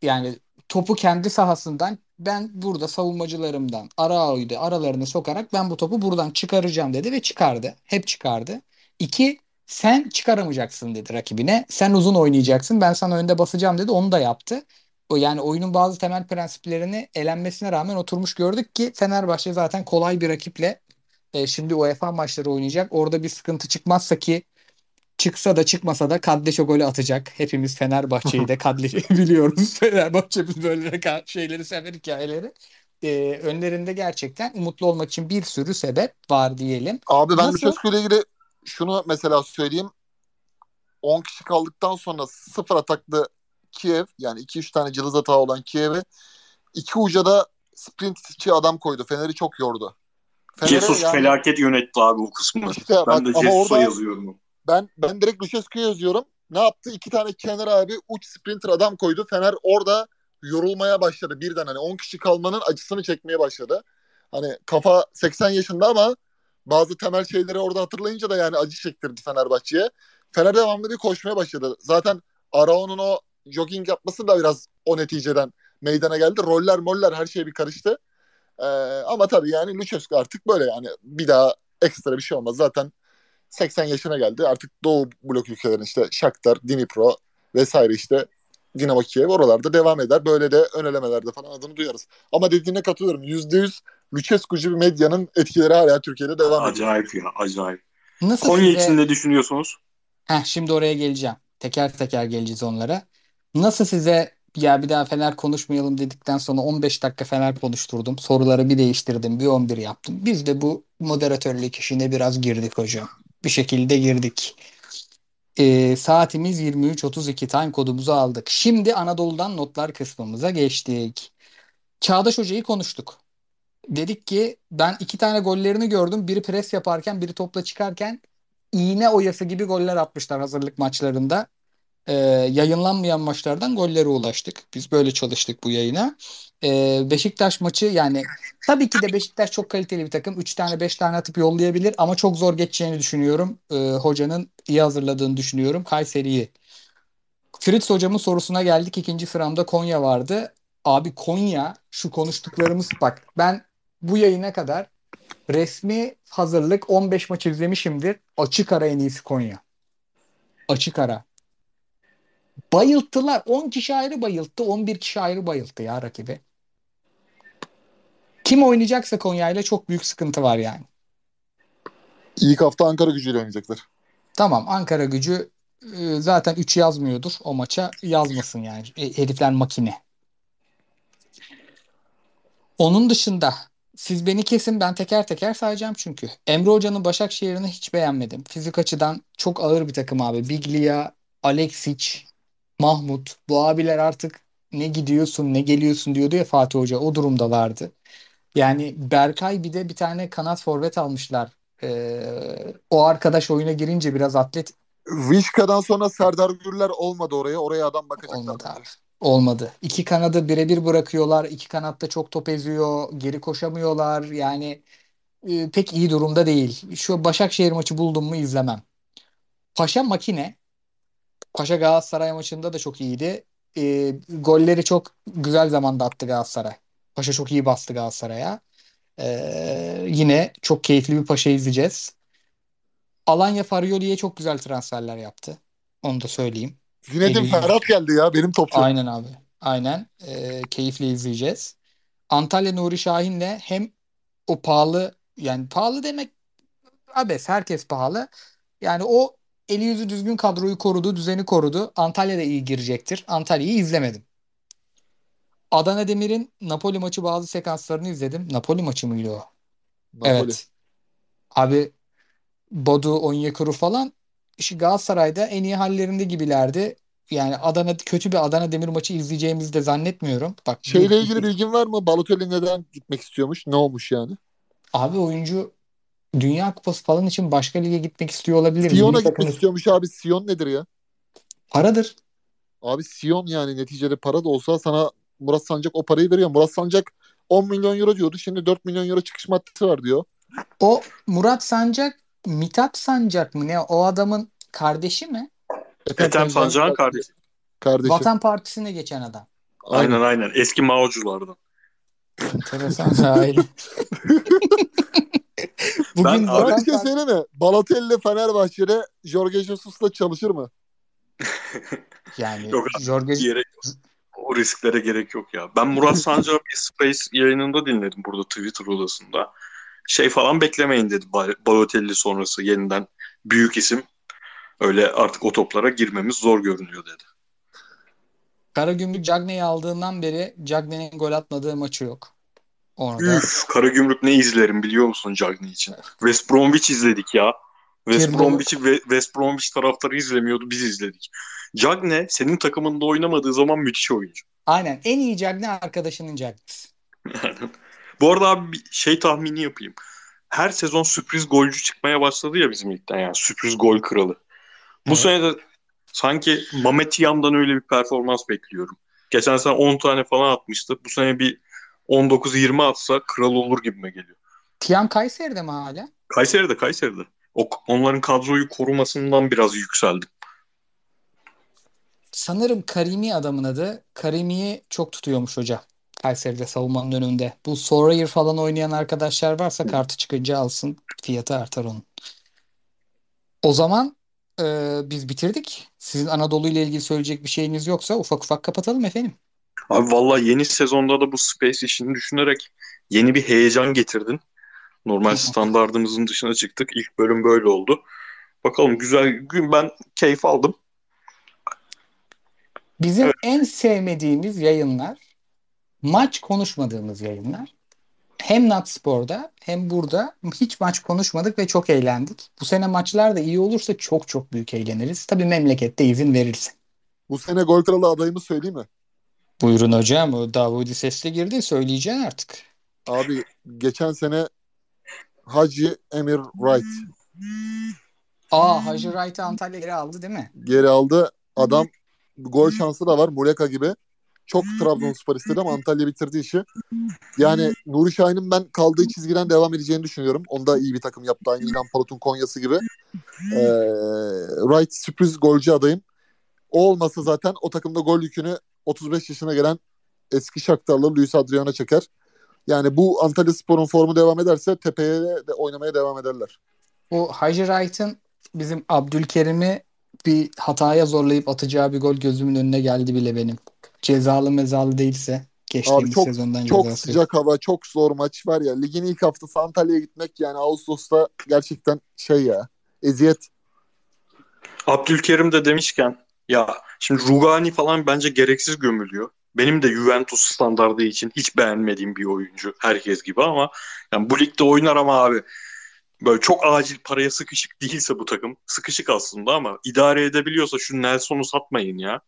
yani topu kendi sahasından ben burada savunmacılarımdan Arao'yu aralarına sokarak ben bu topu buradan çıkaracağım dedi ve çıkardı. Hep çıkardı. İki, sen çıkaramayacaksın dedi rakibine. Sen uzun oynayacaksın. Ben sana önde basacağım dedi. Onu da yaptı. O yani oyunun bazı temel prensiplerini elenmesine rağmen oturmuş gördük ki Fenerbahçe zaten kolay bir rakiple e, şimdi UEFA maçları oynayacak. Orada bir sıkıntı çıkmazsa ki çıksa da çıkmasa da Kaddeşo golü atacak. Hepimiz Fenerbahçe'yi de Kaddeş'i biliyoruz. Fenerbahçe böyle şeyleri sever hikayeleri. E, önlerinde gerçekten umutlu olmak için bir sürü sebep var diyelim. Abi ben Nasıl? Lucescu ile ilgili şunu mesela söyleyeyim. 10 kişi kaldıktan sonra sıfır ataklı Kiev yani 2-3 tane cılız hata olan Kiev'e iki uca da sprintçi adam koydu. Fener'i çok yordu. Fener'e Jesus yani- felaket yönetti abi o kısmını. İşte bak, ben de ama Jesus'a yazıyorum. Ben ben direkt Lucescu'ya yazıyorum. Ne yaptı? İki tane kenar abi uç sprinter adam koydu. Fener orada yorulmaya başladı birden. Hani 10 kişi kalmanın acısını çekmeye başladı. Hani kafa 80 yaşında ama bazı temel şeyleri orada hatırlayınca da yani acı çektirdi Fenerbahçe'ye. Fener devamlı bir koşmaya başladı. Zaten Arao'nun o jogging yapması da biraz o neticeden meydana geldi. Roller moller her şey bir karıştı. Ee, ama tabii yani Lucescu artık böyle yani bir daha ekstra bir şey olmaz. Zaten 80 yaşına geldi. Artık Doğu blok ülkelerinin işte Shakhtar, Dnipro vesaire işte Dinamo Kiev oralarda devam eder. Böyle de ön elemelerde falan adını duyarız. Ama dediğine katılıyorum. %100 Lucescu'cu bir medyanın etkileri hala Türkiye'de devam ediyor. Acayip ya acayip. Nasıl Konya size... için ne düşünüyorsunuz? Heh, şimdi oraya geleceğim. Teker teker geleceğiz onlara. Nasıl size ya bir daha Fener konuşmayalım dedikten sonra 15 dakika Fener konuşturdum. Soruları bir değiştirdim, bir 11 yaptım. Biz de bu moderatörlük işine biraz girdik hocam. Bir şekilde girdik. Ee, saatimiz 23.32 time kodumuzu aldık. Şimdi Anadolu'dan notlar kısmımıza geçtik. Çağdaş Hoca'yı konuştuk. Dedik ki ben iki tane gollerini gördüm. Biri pres yaparken, biri topla çıkarken iğne oyası gibi goller atmışlar hazırlık maçlarında. E, yayınlanmayan maçlardan gollere ulaştık. Biz böyle çalıştık bu yayına. E, Beşiktaş maçı yani tabii ki de Beşiktaş çok kaliteli bir takım. 3 tane 5 tane atıp yollayabilir ama çok zor geçeceğini düşünüyorum. E, hocanın iyi hazırladığını düşünüyorum. Kayseri'yi. Fritz hocamın sorusuna geldik. İkinci sıramda Konya vardı. Abi Konya şu konuştuklarımız bak ben bu yayına kadar resmi hazırlık 15 maç izlemişimdir. Açık ara en iyisi Konya. Açık ara. Bayılttılar. 10 kişi ayrı bayılttı. 11 kişi ayrı bayılttı ya rakibi. Kim oynayacaksa Konya ile çok büyük sıkıntı var yani. İlk hafta Ankara gücüyle oynayacaklar. Tamam Ankara gücü e, zaten 3 yazmıyordur o maça. Yazmasın yani. E, herifler makine. Onun dışında siz beni kesin ben teker teker sayacağım çünkü. Emre Hoca'nın Başakşehir'ini hiç beğenmedim. Fizik açıdan çok ağır bir takım abi. Biglia, Alexic, Mahmut. Bu abiler artık ne gidiyorsun ne geliyorsun diyordu ya Fatih Hoca. O durumdalardı. Yani Berkay bir de bir tane kanat forvet almışlar. Ee, o arkadaş oyuna girince biraz atlet Vişka'dan sonra Serdar Gürler olmadı oraya. Oraya adam bakacaklar. olmadı abi. Olmadı. İki kanadı birebir bırakıyorlar. İki kanatta çok top eziyor. Geri koşamıyorlar. Yani e, pek iyi durumda değil. Şu Başakşehir maçı buldum mu izlemem. Paşa makine. Paşa Galatasaray maçında da çok iyiydi. E, golleri çok güzel zamanda attı Galatasaray. Paşa çok iyi bastı Galatasaray'a. E, yine çok keyifli bir Paşa izleyeceğiz. Alanya Farioli'ye çok güzel transferler yaptı. Onu da söyleyeyim. Zinedine. Ferhat geldi ya benim topçu. Aynen abi. Aynen. E, keyifle izleyeceğiz. Antalya Nuri Şahin'le hem o pahalı yani pahalı demek abes herkes pahalı. Yani o eli yüzü düzgün kadroyu korudu, düzeni korudu. Antalya da iyi girecektir. Antalya'yı izlemedim. Adana Demir'in Napoli maçı bazı sekanslarını izledim. Napoli maçı mıydı o? Napoli. Evet. Abi Bodu, Onyekuru falan işi Galatasaray'da en iyi hallerinde gibilerdi. Yani Adana kötü bir Adana Demir maçı izleyeceğimizi de zannetmiyorum. Bak bu- Şeyle ilgili bilgin var mı? Balotelli neden gitmek istiyormuş? Ne olmuş yani? abi oyuncu Dünya Kupası falan için başka lige gitmek istiyor olabilir. Sion'a gitmek takımı istiyormuş abi. Sion nedir ya? paradır. Abi Sion yani neticede para da olsa sana Murat Sancak o parayı veriyor. Murat Sancak 10 milyon euro diyordu. Şimdi 4 milyon euro çıkış maddesi var diyor. O Murat Sancak, Mithat Sancak mı ne? O adamın kardeşi mi? Ethem Sancak'ın kardeşi. Kardeşi. Vatan Partisi'ne geçen adam. Aynen aynen. Eski Mao'culardan. Enteresan aile. Bugün Ben- şey Partisi- söyleyeyim mi? Balotelli Fenerbahçe'de Jorge Jesus'la çalışır mı? yani Yok Jorge Gerek, o risklere gerek yok ya. Ben Murat Sancak'ı bir Space yayınında dinledim burada Twitter odasında. Şey falan beklemeyin dedi Ba- Balotelli sonrası yeniden büyük isim. Öyle artık o toplara girmemiz zor görünüyor dedi. Karagümrük Cagney'i aldığından beri Cagney'in gol atmadığı maçı yok. Orada. Üf, Karagümrük ne izlerim biliyor musun Cagney için? West Bromwich izledik ya. West. Bromwich'i ve West Bromwich taraftarı izlemiyordu biz izledik. Cagney senin takımında oynamadığı zaman müthiş oyuncu. Aynen. En iyi Cagney arkadaşının Cagney'si. Bu arada abi bir şey tahmini yapayım. Her sezon sürpriz golcü çıkmaya başladı ya bizim ligden yani sürpriz gol kralı. Bu Evet. sene de sanki Mamet Yam'dan öyle bir performans bekliyorum. Geçen sene 10 tane falan atmıştı. Bu sene bir 19-20 atsa kral olur gibime geliyor. Tiam Kayseri'de mi hala? Kayseri'de Kayseri'de. O, onların kadroyu korumasından biraz yükseldim. Sanırım Karimi adamın adı. Karimi'yi çok tutuyormuş hoca. Kayseri'de savunmanın önünde. Bu Soraya falan oynayan arkadaşlar varsa kartı çıkınca alsın. Fiyatı artar onun. O zaman e, biz bitirdik. Sizin Anadolu ile ilgili söyleyecek bir şeyiniz yoksa ufak ufak kapatalım efendim. Abi vallahi yeni sezonda da bu Space işini düşünerek yeni bir heyecan getirdin. Normal standardımızın dışına çıktık. İlk bölüm böyle oldu. Bakalım güzel gün ben keyif aldım. Bizim en sevmediğimiz yayınlar maç konuşmadığımız yayınlar. Hem Natspor'da hem burada hiç maç konuşmadık ve çok eğlendik. Bu sene maçlar da iyi olursa çok çok büyük eğleniriz. Tabii memlekette izin verirse. Bu sene gol kralı adayımı söyleyeyim mi? Buyurun hocam. O Davudi sesli girdi. Söyleyeceksin artık. Abi geçen sene Hacı Emir Wright Aa Hacı Wright'ı Antalya geri aldı değil mi? geri aldı. Adam gol şansı da var Muleka gibi. Çok Trabzonspor istedi ama Antalya bitirdi işi. Yani Nuri Şahin'in ben kaldığı çizgiden devam edeceğini düşünüyorum. Onda iyi bir takım yaptı. Aynı İlhan Palut'un Konya'sı gibi. Ee, Wright sürpriz golcü adayım. O olmasa zaten o takımda gol yükünü 35 yaşına gelen eski Shakhtarlı Luis Adrian'a çeker. Yani bu Antalya Spor'un formu devam ederse tepeye de oynamaya devam ederler. Bu Hacı Wright'ın bizim Abdülkerim'i bir hataya zorlayıp atacağı bir gol gözümün önüne geldi bile benim. Cezalı mezalı değilse geçtiğimiz Abi çok sezondan çok cezası sıcak hava, çok zor maç var ya. Ligin ilk haftası Antalya'ya gitmek yani Ağustos'ta gerçekten şey ya. Eziyet. Abdülkerim de demişken ya şimdi Rugani falan bence gereksiz gömülüyor. Benim de Juventus standardı için hiç beğenmediğim bir oyuncu herkes gibi ama yani bu ligde oynar ama abi böyle çok acil paraya sıkışık değilse bu takım sıkışık aslında ama idare edebiliyorsa şu Nelson'u satmayın ya.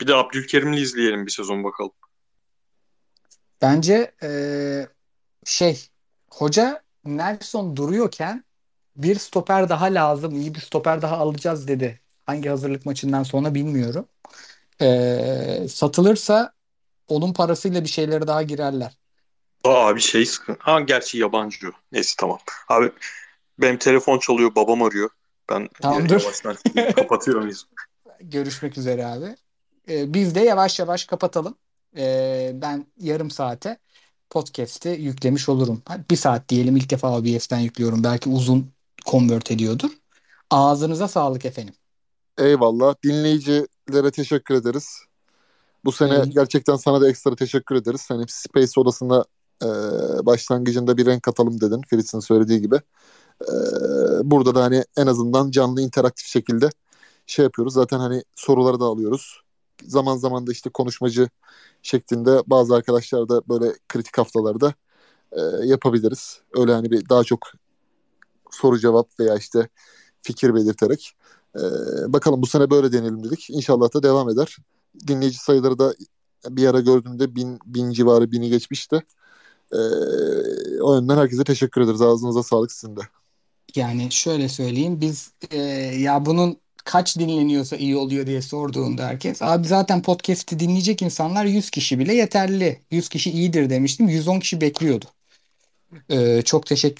Bir de Abdülkerim'i izleyelim bir sezon bakalım. Bence eee, şey hoca Nelson duruyorken bir stoper daha lazım, iyi bir stoper daha alacağız dedi. Hangi hazırlık maçından sonra bilmiyorum. Eee, satılırsa onun parasıyla bir şeylere daha girerler. Aa abi şey sıkın. Ha gerçi yabancı. Neyse tamam. Abi benim telefon çalıyor babam arıyor. Ben Tamamdır. yavaştan kapatıyorum. Görüşmek üzere abi. Ee, biz de yavaş yavaş kapatalım. Ee, ben yarım saate podcast'i yüklemiş olurum. Bir saat diyelim ilk defa OBS'ten yüklüyorum. Belki uzun convert ediyordur. Ağzınıza sağlık efendim. Eyvallah. Dinleyicilere teşekkür ederiz. Bu sene Ee, gerçekten sana da ekstra teşekkür ederiz. Hani Space odasında e, başlangıcında bir renk katalım dedin. Fritz'in söylediği gibi. E, burada da hani en azından canlı interaktif şekilde şey yapıyoruz. Zaten hani soruları da alıyoruz. Zaman zaman da işte konuşmacı şeklinde bazı arkadaşlar da böyle kritik haftalarda e, yapabiliriz. Öyle hani bir daha çok soru cevap veya işte fikir belirterek. E, bakalım bu sene böyle deneyelim dedik. İnşallah da devam eder. Dinleyici sayıları da bir ara gördüğümde bin, bin civarı bini geçmişti. E, o yönden herkese teşekkür ederiz. Ağzınıza sağlık sizin de. Yani şöyle söyleyeyim biz e, ya bunun kaç dinleniyorsa iyi oluyor diye sorduğunda herkes abi zaten podcast'i dinleyecek insanlar 100 kişi bile yeterli. 100 kişi iyidir demiştim. 110 kişi bekliyordu. Ee, çok teşekkür